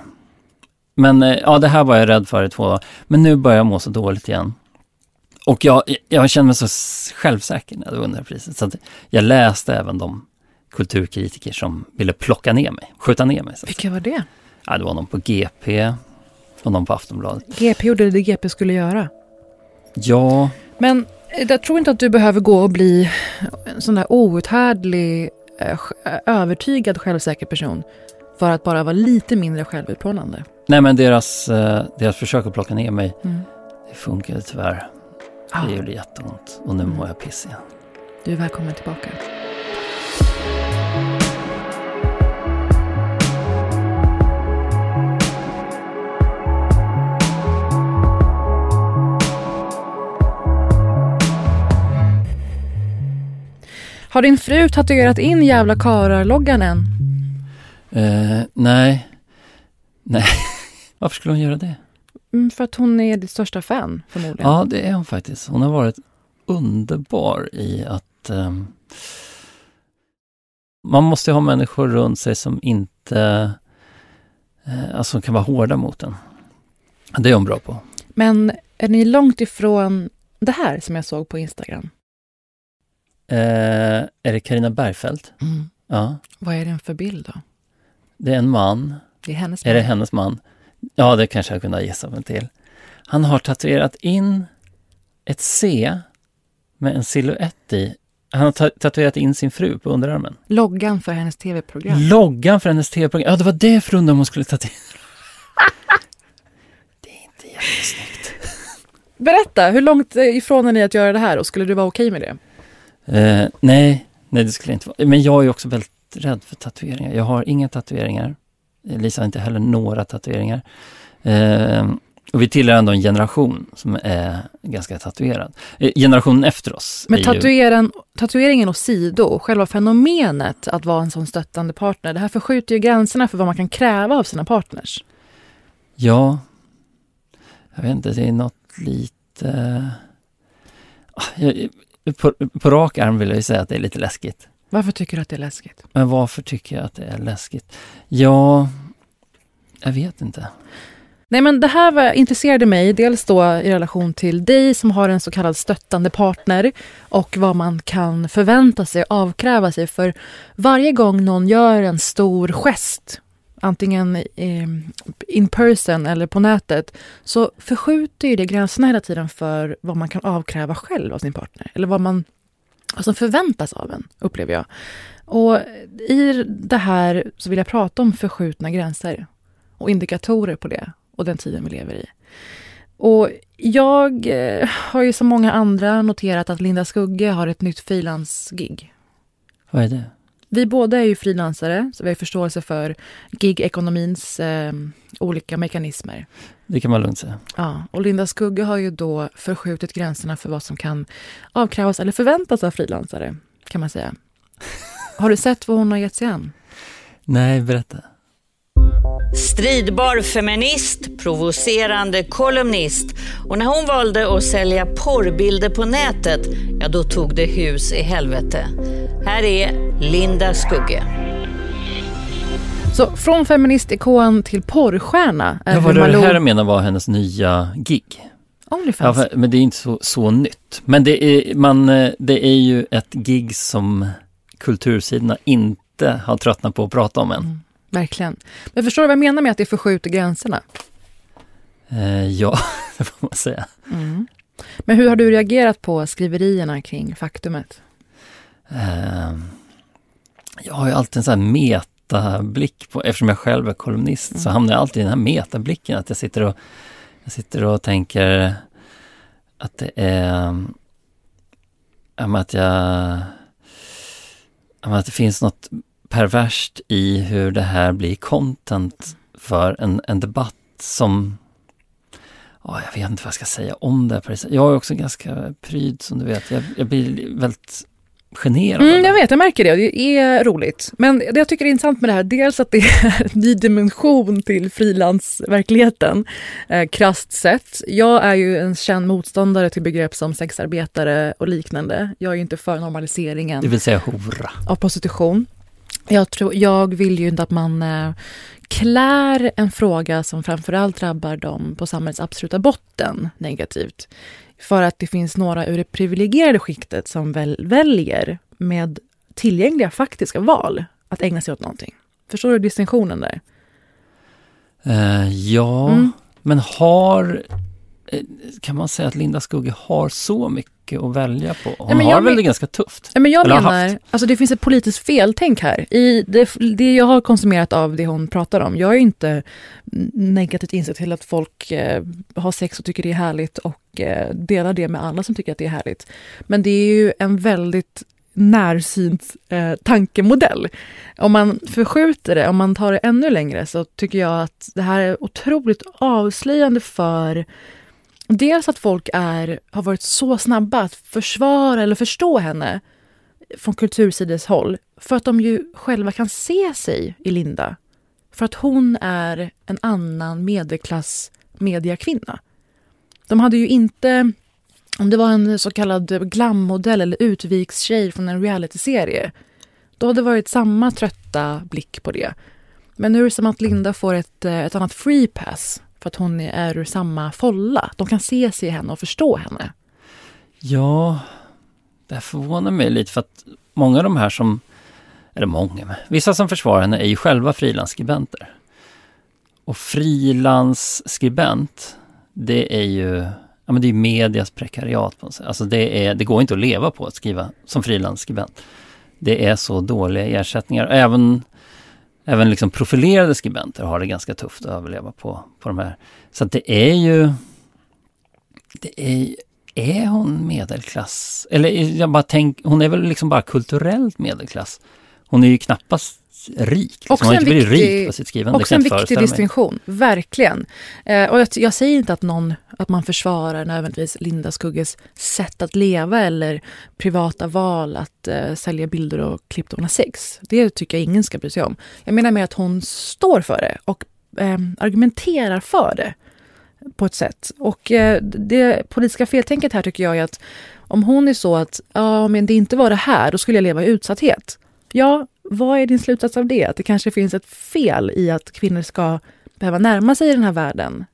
Men eh, ja, det här var jag rädd för i två dagar. Men nu börjar jag må så dåligt igen. Och jag, jag känner mig så självsäker när jag vunnit priset. Så jag läste även de kulturkritiker som ville plocka ner mig, skjuta ner mig. Vilka var det? Ja, det var någon på GP, och någon på Aftonbladet. GP gjorde det GP skulle göra. Ja. Men jag tror inte att du behöver gå och bli en sån där outhärdlig, eh, övertygad självsäker person för att bara vara lite mindre självutplånande. Nej men deras, eh, deras försök att plocka ner mig, mm. det funkade tyvärr. Ah. Det gjorde jätteont och nu mår jag piss igen. Du är välkommen tillbaka. Har din fru tatuerat in jävla karar-loggan än? Uh, nej. Nej. Varför skulle hon göra det? Mm, för att hon är ditt största fan, förmodligen. Ja, det är hon faktiskt. Hon har varit underbar i att um, man måste ha människor runt sig som inte uh, alltså kan vara hårda mot en. Det är hon bra på. Men är ni långt ifrån det här som jag såg på Instagram? Eh, är det Karina Bergfeldt? Mm. Ja. Vad är det för bild då? Det är en man. Det är hennes man. Är det hennes man? Ja, det kanske jag kunde ha gissat mig till. Han har tatuerat in ett C med en siluett i. Han har tatuerat in sin fru på underarmen. Loggan för hennes tv-program. Loggan för hennes tv-program. Ja, det var det för om hon skulle tatuera. det är inte jättesnyggt. Berätta, hur långt ifrån är ni att göra det här och skulle du vara okej med det? Eh, nej, nej det skulle inte vara. Men jag är också väldigt rädd för tatueringar. Jag har inga tatueringar. Lisa har inte heller några tatueringar. Eh, och vi tillhör ändå en generation som är ganska tatuerad. Eh, generationen efter oss. Men tatueren, ju... tatueringen åsido, själva fenomenet att vara en sån stöttande partner, det här förskjuter ju gränserna för vad man kan kräva av sina partners. Ja, jag vet inte, det är något lite... Ah, på, på rak arm vill jag säga att det är lite läskigt. Varför tycker du att det är läskigt? Men varför tycker jag att det är läskigt? Ja, jag vet inte. Nej men det här var, intresserade mig dels då i relation till dig som har en så kallad stöttande partner och vad man kan förvänta sig och avkräva sig. För varje gång någon gör en stor gest antingen in person eller på nätet, så förskjuter ju det gränserna hela tiden för vad man kan avkräva själv av sin partner. Eller vad, man, vad som förväntas av en, upplever jag. Och i det här så vill jag prata om förskjutna gränser och indikatorer på det och den tiden vi lever i. Och jag eh, har ju som många andra noterat att Linda Skugge har ett nytt frilansgig. Vad är det? Vi båda är ju frilansare, så vi har förståelse för gigekonomins eh, olika mekanismer. Det kan man lugnt säga. Ja, och Linda Skugge har ju då förskjutit gränserna för vad som kan avkrävas eller förväntas av frilansare, kan man säga. Har du sett vad hon har gett sig an? Nej, berätta. Stridbar feminist, provocerande kolumnist och när hon valde att sälja porrbilder på nätet, ja då tog det hus i helvete. Här är Linda Skugge. Så från feministikon till porrstjärna. är Ja, vad hur det Malou- här jag menar var hennes nya gig. Onlyfans. Ja, men det är inte så, så nytt. Men det är, man, eh, det är ju ett gig som kultursidorna inte har tröttnat på att prata om än. Verkligen. Men förstår du vad jag menar med att det förskjuter gränserna? Eh, ja, det får man säga. Mm. Men hur har du reagerat på skriverierna kring faktumet? Eh, jag har ju alltid en sån här metablick på, eftersom jag själv är kolumnist så hamnar jag alltid i den här metablicken att jag sitter och, jag sitter och tänker att det är, att jag, att det finns något perverst i hur det här blir content för en, en debatt som Ja, jag vet inte vad jag ska säga om det. Jag är också ganska pryd som du vet. Jag, jag blir väldigt generad. Mm, jag vet, jag märker det. Det är roligt. Men det jag tycker är intressant med det här, dels att det är en ny dimension till frilansverkligheten, eh, krasst sett. Jag är ju en känd motståndare till begrepp som sexarbetare och liknande. Jag är ju inte för normaliseringen Det vill säga hora. av prostitution. Jag, tror, jag vill ju inte att man eh, klär en fråga som framförallt drabbar dem på samhällets absoluta botten negativt. För att det finns några ur det privilegierade skiktet som väl, väljer med tillgängliga faktiska val att ägna sig åt någonting. Förstår du distinktionen där? Eh, ja, Mm. men har... eh, Kan man säga att Linda Skugge har så mycket att välja på? Hon Nej, har väl men- det ganska tufft? Ja, men jag Eller menar, alltså det finns ett politiskt feltänk här. I det, det jag har konsumerat av det hon pratar om, jag är inte negativt inställd till att folk eh, har sex och tycker det är härligt och eh, delar det med alla som tycker att det är härligt. Men det är ju en väldigt närsynt eh, tankemodell. Om man förskjuter det, om man tar det ännu längre så tycker jag att det här är otroligt avslöjande för Dels att folk är, har varit så snabba att försvara eller förstå henne från kultursides håll för att de ju själva kan se sig i Linda. För att hon är en annan medelklass mediakvinna. De hade ju inte, om det var en så kallad glammodell eller utvikstjej från en realityserie, då hade det varit samma trötta blick på det. Men nu är det som att Linda får ett, eh, ett annat free pass för att hon är ur samma folla. De kan se sig i henne och förstå henne. Ja, det här förvånar mig lite för att många av de här som, eller många, men vissa som försvarar henne är ju själva frilansskribenter. Och frilansskribent, det är ju ja, men det är medias prekariat. På något sätt. Alltså det, är, det går inte att leva på att skriva som frilansskribent. Det är så dåliga ersättningar. Även, även liksom profilerade skribenter har det ganska tufft att överleva på, på de här. Så att det är ju... Det är, är hon medelklass? Eller jag bara tänk, hon är väl liksom bara kulturellt medelklass. Hon är ju knappast rik. Liksom. Också en viktig- rik på sitt skrivande. Också en viktig distinktion, verkligen. Eh, och jag, jag säger inte att, någon, att man försvarar nödvändigtvis Linda Skugges sätt att leva eller privata val att eh, sälja bilder och klipp då hon har sex. Det tycker jag ingen ska bry sig om. Jag menar mer att hon står för det och eh, argumenterar för det på ett sätt. Och eh, det politiska feltänket här tycker jag är att om hon är så att ja, men det inte var det här, då skulle jag leva i utsatthet. Ja, vad är din slutsats av det? Att det kanske finns ett fel i att kvinnor ska behöva närma sig den här världen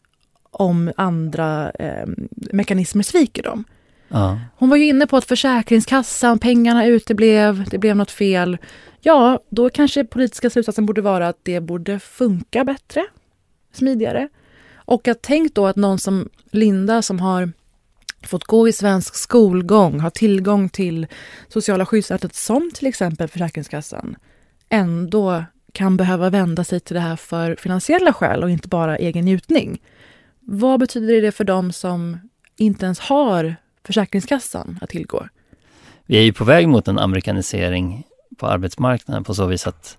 om andra eh, mekanismer sviker dem. Ja. Hon var ju inne på att Försäkringskassan, pengarna uteblev, det blev något fel. Ja, då kanske politiska slutsatsen borde vara att det borde funka bättre, smidigare. Och att tänk då att någon som Linda som har fått gå i svensk skolgång, har tillgång till sociala skyddsnätet som till exempel Försäkringskassan, ändå kan behöva vända sig till det här för finansiella skäl och inte bara egen njutning. Vad betyder det för dem som inte ens har Försäkringskassan att tillgå? Vi är ju på väg mot en amerikanisering på arbetsmarknaden på så vis att,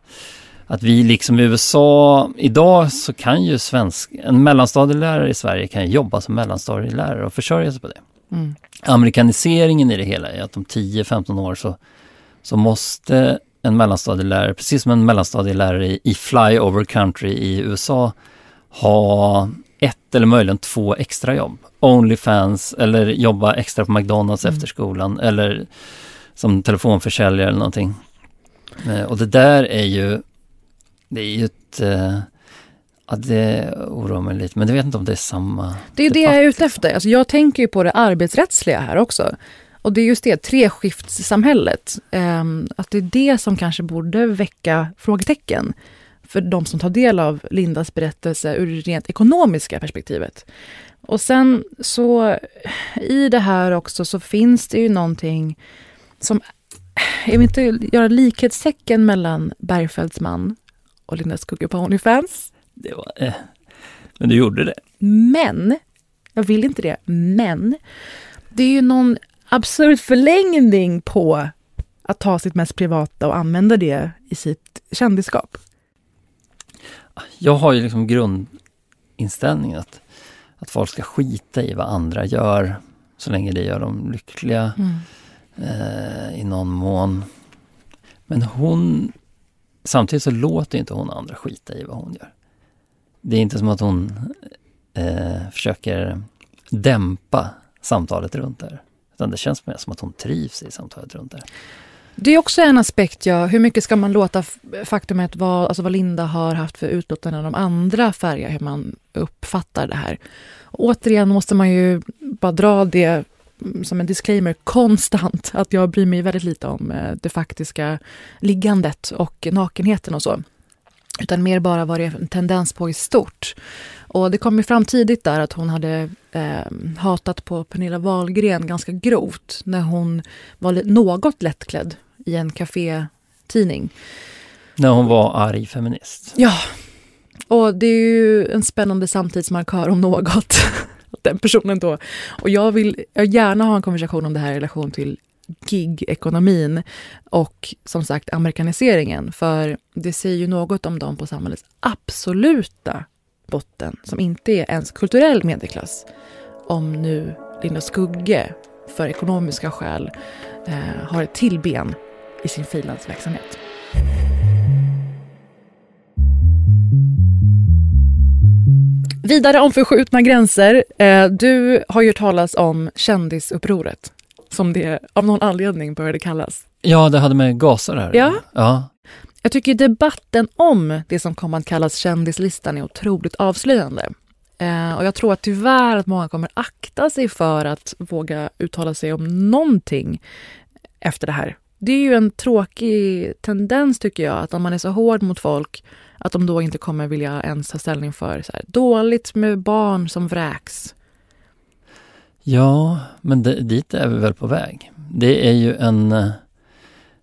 att vi liksom i USA, idag så kan ju svensk, en mellanstadielärare i Sverige kan jobba som mellanstadielärare och försörja sig på det. Mm. Amerikaniseringen i det hela är att om 10-15 år så, så måste en mellanstadielärare, precis som en mellanstadielärare i, i flyover country i USA, ha ett eller möjligen två extrajobb. Onlyfans eller jobba extra på McDonalds Mm. efter skolan eller som telefonförsäljare eller någonting. Eh, Och det där är ju, det är ju ett, eh, ja det oroar mig lite, men jag vet inte om det är samma. Det är det jag är ute efter. Alltså jag tänker ju på det arbetsrättsliga här också. Och det är just det, treskiftssamhället. Um, att det är det som kanske borde väcka frågetecken för de som tar del av Lindas berättelse ur det rent ekonomiska perspektivet. Och sen så i det här också så finns det ju någonting som, jag vill inte göra likhetstecken mellan Bergfeldts man och Linda Skugge på Onlyfans. Det var, eh, men du gjorde det. Men, jag vill inte det, men det är ju någon absurd förlängning på att ta sitt mest privata och använda det i sitt kändisskap. Jag har ju liksom grundinställningen att, att folk ska skita i vad andra gör så länge det gör dem lyckliga Mm. eh, i någon mån. Men hon, samtidigt så låter inte hon andra skita i vad hon gör. Det är inte som att hon eh, försöker dämpa samtalet runt det här. Utan det känns mer som att hon trivs i samtalet runt det här. Det är också en aspekt, ja. Hur mycket ska man låta faktumet vad, alltså vad Linda har haft för utlåtanden om andra färger, hur man uppfattar det här. Och återigen måste man ju bara dra det mm, som en disclaimer konstant, att jag bryr mig väldigt lite om eh, det faktiska liggandet och nakenheten och så. Utan mer bara vad det är en tendens på i stort. Och det kom ju fram tidigt där att hon hade eh, hatat på Pernilla Wahlgren ganska grovt när hon var något lättklädd i en kafétidning. När hon var arg feminist. Ja, och det är ju en spännande samtidsmarkör om något. Den personen då. Och jag vill jag gärna ha en konversation om det här i relation till gig-ekonomin och som sagt amerikaniseringen. För det säger ju något om dem på samhällets absoluta botten som inte är ens kulturell medelklass. Om nu Linda Skugge för ekonomiska skäl eh, har ett till ben i sin frilansverksamhet. Vidare om förskjutna gränser. Eh, du har ju hört talas om kändisupproret, som det av någon anledning började kallas. Ja, det hade med gaser här. Ja. ja. Jag tycker debatten om det som kommer att kallas kändislistan är otroligt avslöjande. Eh, och jag tror att tyvärr att många kommer akta sig för att våga uttala sig om någonting efter det här. Det är ju en tråkig tendens tycker jag, att om man är så hård mot folk att de då inte kommer vilja ens ta ställning för så här, dåligt med barn som vräks. Ja, men det, dit är vi väl på väg. Det är ju en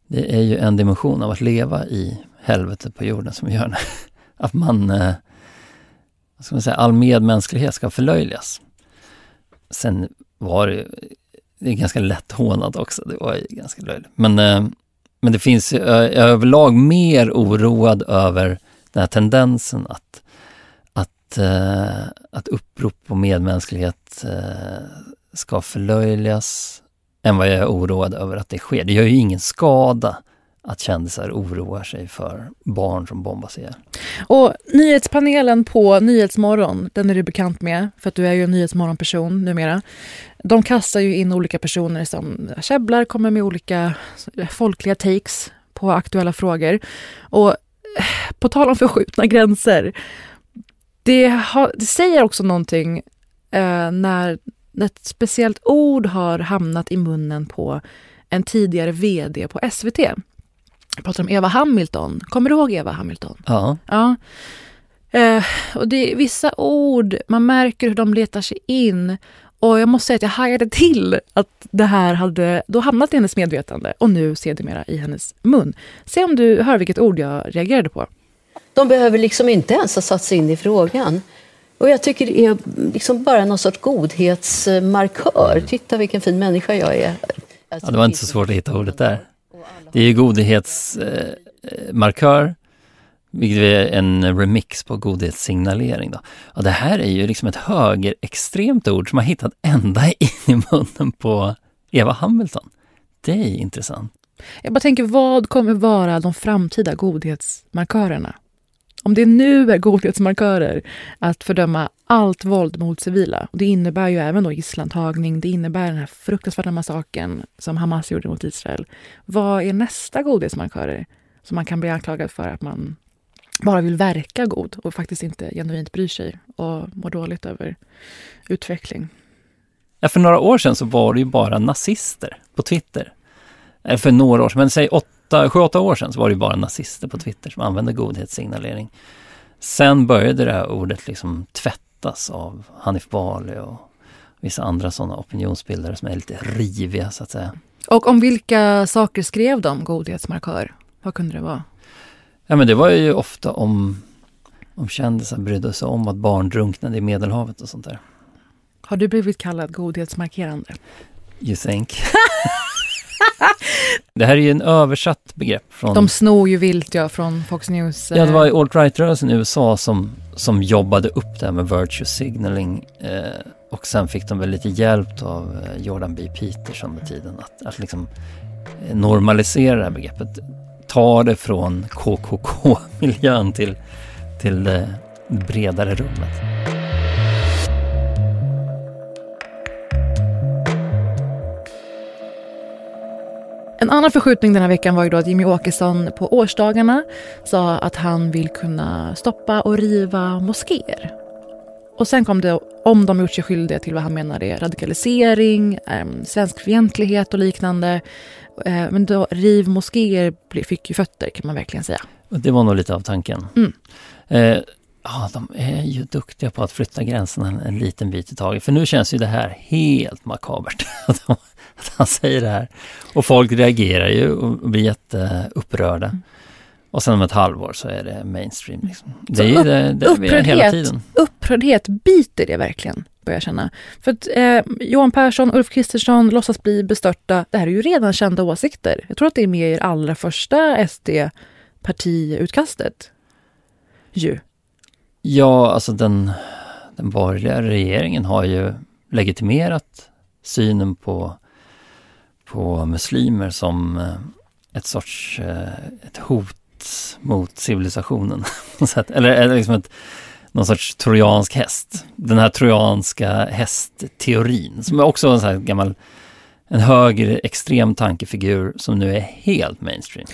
det är ju en dimension av att leva i helvetet på jorden som gör att man, eh, vad ska man säga, all medmänsklighet ska förlöjligas. Sen var det ju, det är ganska lätt hånat också, det var ju ganska löjligt. Men, eh, men det finns ju, överlag mer oroad över den här tendensen att, att, eh, att upprop på medmänsklighet eh, ska förlöjligas än vad jag är oroad över att det sker. Det gör ju ingen skada att kändisar oroar sig för barn som bombas ihjäl. Och nyhetspanelen på Nyhetsmorgon, den är du bekant med, för att du är ju en Nyhetsmorgon-person numera. De kastar ju in olika personer som käbblar, kommer med olika folkliga takes på aktuella frågor. Och eh, på tal om förskjutna gränser, det, har, det säger också någonting eh, när ett speciellt ord har hamnat i munnen på en tidigare VD på SVT. Jag pratar om Eva Hamilton. Kommer du ihåg Eva Hamilton? Ja. Ja. Eh, och det är vissa ord, man märker hur de letar sig in. Och jag måste säga att jag hajade till att det här hade då hamnat i hennes medvetande och nu sedermera i hennes mun. Se om du hör vilket ord jag reagerade på. De behöver liksom inte ens ha satt sig in i frågan. Och jag tycker det är liksom bara någon sorts godhetsmarkör. Titta vilken fin människa jag är. Ja, det var inte så svårt att hitta ordet där. Det är ju godhetsmarkör, vilket är en remix på godhetssignalering. Då. Ja, det här är ju liksom ett högerextremt ord som har hittat ända in i munnen på Eva Hamilton. Det är intressant. Jag bara tänker, vad kommer vara de framtida godhetsmarkörerna? Om det nu är godhetsmarkörer att fördöma allt våld mot civila, och det innebär ju även då gisslantagning, det innebär den här fruktansvärda massakern som Hamas gjorde mot Israel. Vad är nästa godhetsmarkörer som man kan bli anklagad för att man bara vill verka god och faktiskt inte genuint bryr sig och mår dåligt över utveckling? Ja, för några år sedan så var det ju bara nazister på Twitter. Eh, för några år sedan, men säg åtta, sju, åtta år sedan så var det ju bara nazister på Twitter som använde godhetssignalering. Sen började det här ordet liksom tvättas av Hanif Bali och vissa andra sådana opinionsbildare som är lite riviga så att säga. Och om vilka saker skrev de godhetsmarkör? Vad kunde det vara? Ja men det var ju ofta om, om kändisar brydde sig om att barn drunknade i Medelhavet och sånt där. Har du blivit kallad godhetsmarkerande? You think? det här är ju en översatt begrepp. Från, De snor ju vilt ja, från Fox News. ja, det var eh, alt-right-rörelsen i USA som, som jobbade upp det här med virtue signaling. Eh, och sen fick de väl lite hjälp av eh, Jordan B. Peters under tiden att, att liksom eh, normalisera det här begreppet. Ta det från KKK-miljön till, till det bredare rummet. En annan förskjutning den här veckan var ju då att Jimmy Åkesson på årsdagarna sa att han vill kunna stoppa och riva moskéer. Och sen kom det om de gjort sig skyldiga till vad han menar är radikalisering, eh, svenskfientlighet och liknande. Eh, men då riv moskéer fick ju fötter kan man verkligen säga. Det var nog lite av tanken. Mm. Eh, ja, de är ju duktiga på att flytta gränserna en, en liten bit i taget. För nu känns ju det här helt makabert. Att, han säger det här. Och folk reagerar ju och blir jätteupprörda. Mm. Och sen om ett halvår så är det mainstream. Liksom. Det är ju det, det är hela tiden. upprördhet biter det verkligen, börjar känna. För att eh, Johan Persson, Ulf Kristersson låtsas bli bestörta. Det här är ju redan kända åsikter. Jag tror att det är med i er allra första SD-partiutkastet. Ju. Ja, alltså den, den borgerliga regeringen har ju legitimerat synen på, på muslimer som eh, ett sorts eh, ett hot mot civilisationen. eller, eller liksom ett, någon sorts trojansk häst. Den här trojanska hästteorin som är också en sån här gammal en högre extrem tankefigur som nu är helt mainstream.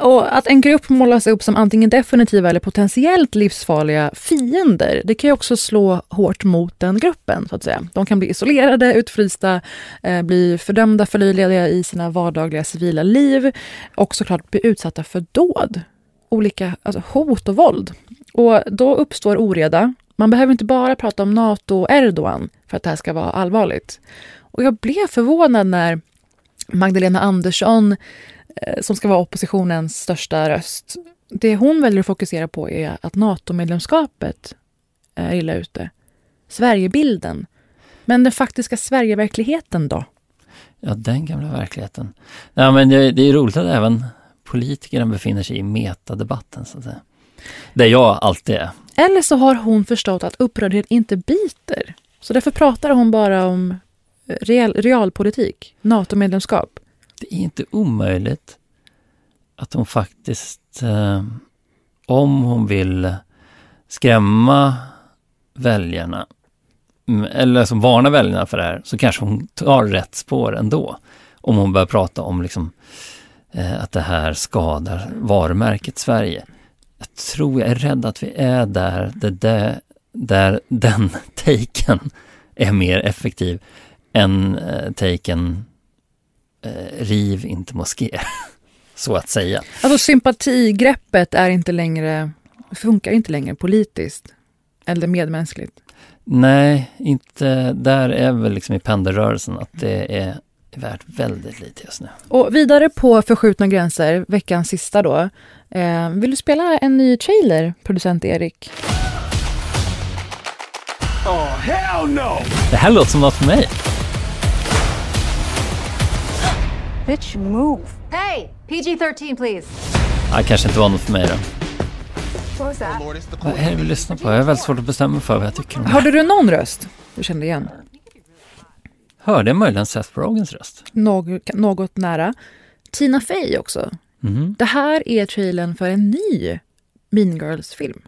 Och att en grupp målas upp som antingen definitiva eller potentiellt livsfarliga fiender, det kan ju också slå hårt mot den gruppen. så att säga. De kan bli isolerade, utfrysta, eh, bli fördömda, förlöjligade i sina vardagliga civila liv och såklart bli utsatta för dåd. Olika alltså hot och våld. Och då uppstår oreda. Man behöver inte bara prata om Nato och Erdogan för att det här ska vara allvarligt. Och jag blev förvånad när Magdalena Andersson som ska vara oppositionens största röst. Det hon väljer att fokusera på är att NATO-medlemskapet är illa ute. Sverigebilden. Men den faktiska Sverigeverkligheten då? Ja, den gamla verkligheten. Ja, men det, det är roligt att även politikerna befinner sig i metadebatten, så att säga. Där jag alltid är. Eller så har hon förstått att upprördhet inte biter. Så därför pratar hon bara om eh, real, realpolitik, NATO-medlemskap. Det är inte omöjligt att hon faktiskt, eh, om hon vill skrämma väljarna, mm, eller som varna väljarna för det här, så kanske hon tar rätt spår ändå. Om hon börjar prata om liksom, eh, att det här skadar varumärket Sverige. Jag tror, jag är rädd att vi är där, det där, där den taken är mer effektiv än eh, taken eh, riv inte moskéer, så att säga. Alltså sympatigreppet är inte längre, funkar inte längre politiskt eller medmänskligt. Nej, inte där är väl liksom i pendelrörelsen att det är värt väldigt lite just nu. Och vidare på förskjutna gränser, veckans sista då. Eh, vill du spela en ny trailer, producent Erik? Oh, hell no! Det här låter som något för mig. Bitch, move. Hey, PG-13 please. Ja, kanske inte var något för mig då. What was that? Vad är det vi lyssnar på? Jag är väldigt svårt att bestämma för vad jag tycker om det. Hörde du någon röst du kände igen? Hörde jag möjligen Seth Rogans röst? Något, något nära. Tina Fey också. Mhm. Det här är trailern för en ny Mean Girls-film.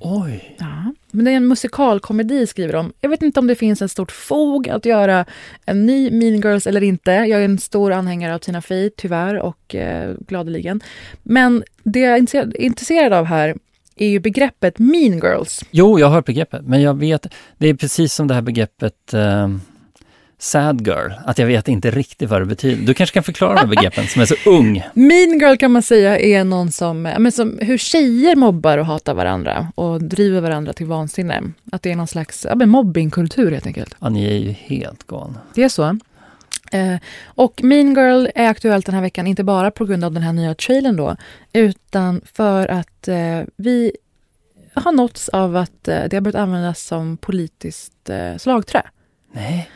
Oj! Ja, men det är en musikalkomedi skriver de. Jag vet inte om det finns ett stort fog att göra en ny Mean Girls eller inte. Jag är en stor anhängare av Tina Fey, tyvärr, och eh, gladeligen. Men det jag är intresserad- intresserad av här är ju begreppet Mean Girls. Jo, jag har hört begreppet, men jag vet, det är precis som det här begreppet eh, sad girl, att jag vet inte riktigt vad det betyder. Du kanske kan förklara de begreppen som är så ung. Mean Girl kan man säga är någon som, men som hur tjejer mobbar och hatar varandra och driver varandra till vansinne. Att det är någon slags ja, men mobbingkultur helt enkelt. Ja, ni är ju helt galna. Det är så. Eh, och Mean Girl är aktuellt den här veckan, inte bara på grund av den här nya trailern då, utan för att eh, vi har nåtts av att eh, det har börjat användas som politiskt eh, slagträ. Nej.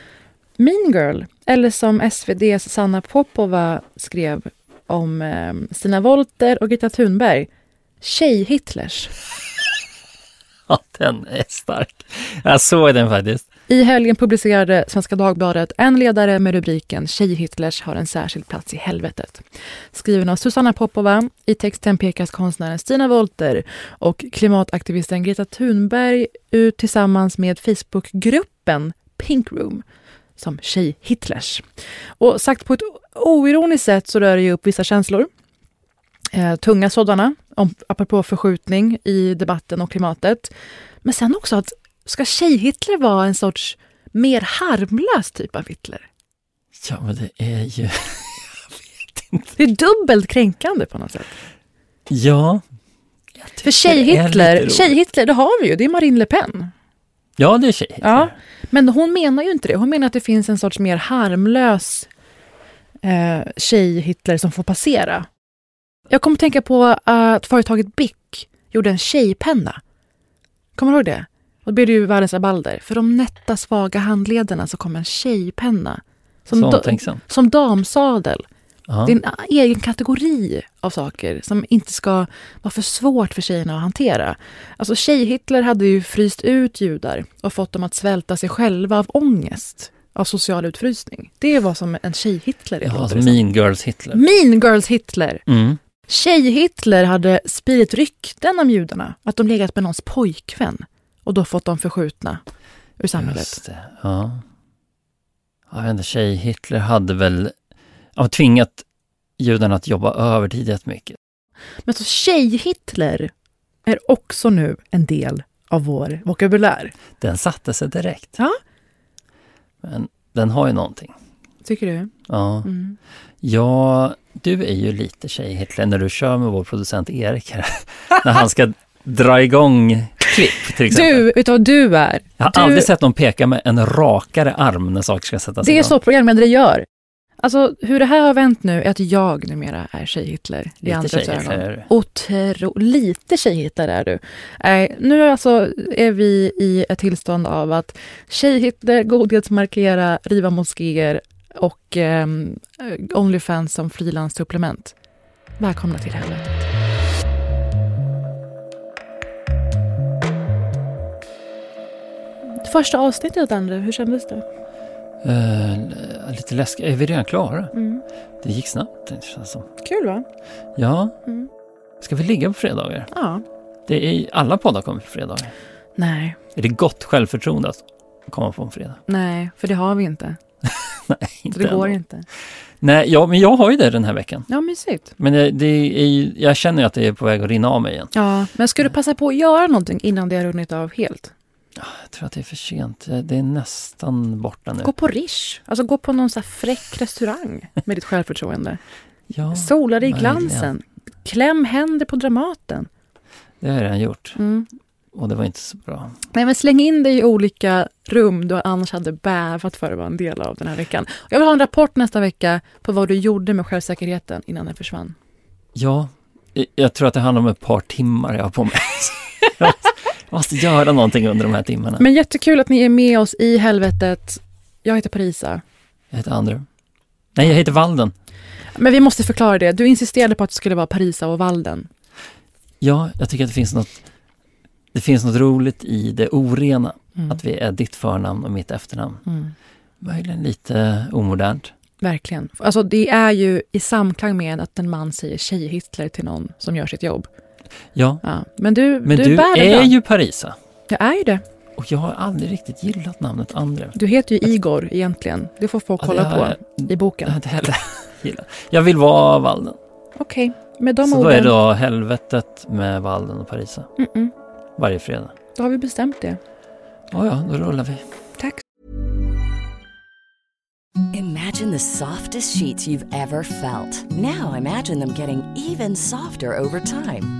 Mean Girl, eller som SVDs Sanna Popova skrev om eh, Stina Wolter och Greta Thunberg, Tjej-Hitlers. Ja, den är stark. Jag såg den faktiskt. I helgen publicerade Svenska Dagbladet en ledare med rubriken Tjej-Hitlers har en särskild plats i helvetet. Skriven av Susanna Popova. I texten pekas konstnären Stina Wolter och klimataktivisten Greta Thunberg ut tillsammans med Facebookgruppen Pink Room som Tjej-Hitlers. Och sagt på ett oironiskt sätt så rör det ju upp vissa känslor. Eh, tunga sådana, om, apropå förskjutning i debatten och klimatet. Men sen också att ska Tjej-Hitler vara en sorts mer harmlös typ av Hitler? Ja, men det är ju... Det är dubbelt kränkande på något sätt. Ja. För Tjej-Hitler. Tjej-Hitler, det har vi ju, det är Marine Le Pen. Ja, det är tjej. Ja, men hon menar ju inte det. Hon menar att det finns en sorts mer harmlös eh, Tjej-Hitler som får passera. Jag kommer att tänka på att företaget Bic gjorde en tjejpenna. Kommer du ihåg det? Och då blev det ju världens rabalder. För de nätta, svaga handlederna så kom en tjejpenna. Så da- som damsadel. Ja. Det är en egen kategori av saker som inte ska vara för svårt för tjejerna att hantera. Alltså Tjej-Hitler hade ju fryst ut judar och fått dem att svälta sig själva av ångest, av social utfrysning. Det var som en Tjej-Hitler. Ja, alltså. Mean Girls Hitler. Mean Girls Hitler. Mm. Tjej-Hitler hade spridit rykten om judarna, att de legat med någons pojkvän och då fått dem förskjutna ur samhället. Just det, ja. Jag vet inte, tjej-Hitler hade väl ja, tvingat judarna att jobba övertid jättemycket. Men så Tjej-Hitler är också nu en del av vår vokabulär. Den satte sig direkt. Ja. Men den har ju någonting. Tycker du? Ja. Mm. Ja, du är ju lite tjej-Hitler när du kör med vår producent Erik här. när han ska dra igång klipp till exempel. Du, vet du är? Jag har du, aldrig sett någon peka med en rakare arm när saker ska sättas Det är igång. så programledare gör. Alltså hur det här har vänt nu är att jag numera är tjej-Hitler. i Lite andras tjej-Hitler ögon. Otro, lite tjej-Hitler är du. Nej, nu alltså är vi i ett tillstånd av att tjej-Hitler, godhetsmarkera, riva moskéer och um, Onlyfans som frilanssupplement. Välkomna till helvetet. Första avsnittet, Andra, hur kändes det? Eh, lite läskigt. Är vi redan klara? Mm. Det gick snabbt. Det känns som. Kul va? Ja. Mm. Ska vi ligga på fredagar? Ja. Det är, alla poddar kommer på fredagar. Nej, Är det gott självförtroende att komma på en fredag? nej, för det har vi inte. Nej, Så inte det går ändå. inte. Nej, ja, men jag har ju det den här veckan. Ja, mysigt. Men det, det är ju, jag känner ju att det är på väg att rinna av mig igen. Ja, men ska du passa på att göra någonting innan det har runnit av helt? Jag tror att det är för sent. Det är nästan borta nu. Gå på Rish. Alltså gå på någon så här fräck restaurang med ditt självförtroende. Ja, Sola dig i glansen. Kläm händer på Dramaten. Det har jag redan gjort. Mm. Och det var inte så bra. Nej, men släng in dig i olika rum du annars hade bävat för att vara en del av den här veckan. Jag vill ha en rapport nästa vecka på vad du gjorde med självsäkerheten innan den försvann. Ja, jag- jag tror att det handlar om ett par timmar jag har på mig. måste- göra någonting under de här timmarna. Men jättekul att ni är med oss i helvetet. Jag heter Parisa. Jag heter Andrew. Nej, jag heter Walden. Men vi måste förklara det. Du insisterade på att det skulle vara Parisa och Walden. Ja, jag tycker att det finns något det finns något roligt i det orena. Mm. Att vi är ditt förnamn och mitt efternamn. Mm. Möjligen lite omodernt. Verkligen. Alltså det är ju i samklang med att en man säger tjej-Hitler till någon som gör sitt jobb. Ja. ja. Men du, Men du, du, bär är ju Parisa. Jag är ju det. Och jag har aldrig riktigt gillat namnet André. Du heter ju Igor egentligen. Det får folk Ja, kolla på i boken. Jag har inte heller gillat. Jag vill vara Walden. Okej, med de Så orden. då är det då helvetet med Walden och Parisa. Mm-mm. Varje fredag. Då har vi bestämt det. Ja, ja, då rullar vi. Tack. Imagine the softest sheets you've ever felt. Now imagine them getting even softer over time.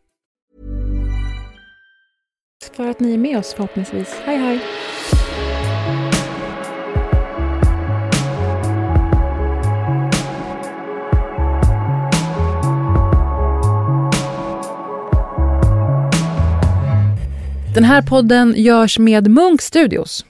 För att ni är med oss förhoppningsvis. Hej hej! Den här podden görs med Munk Studios.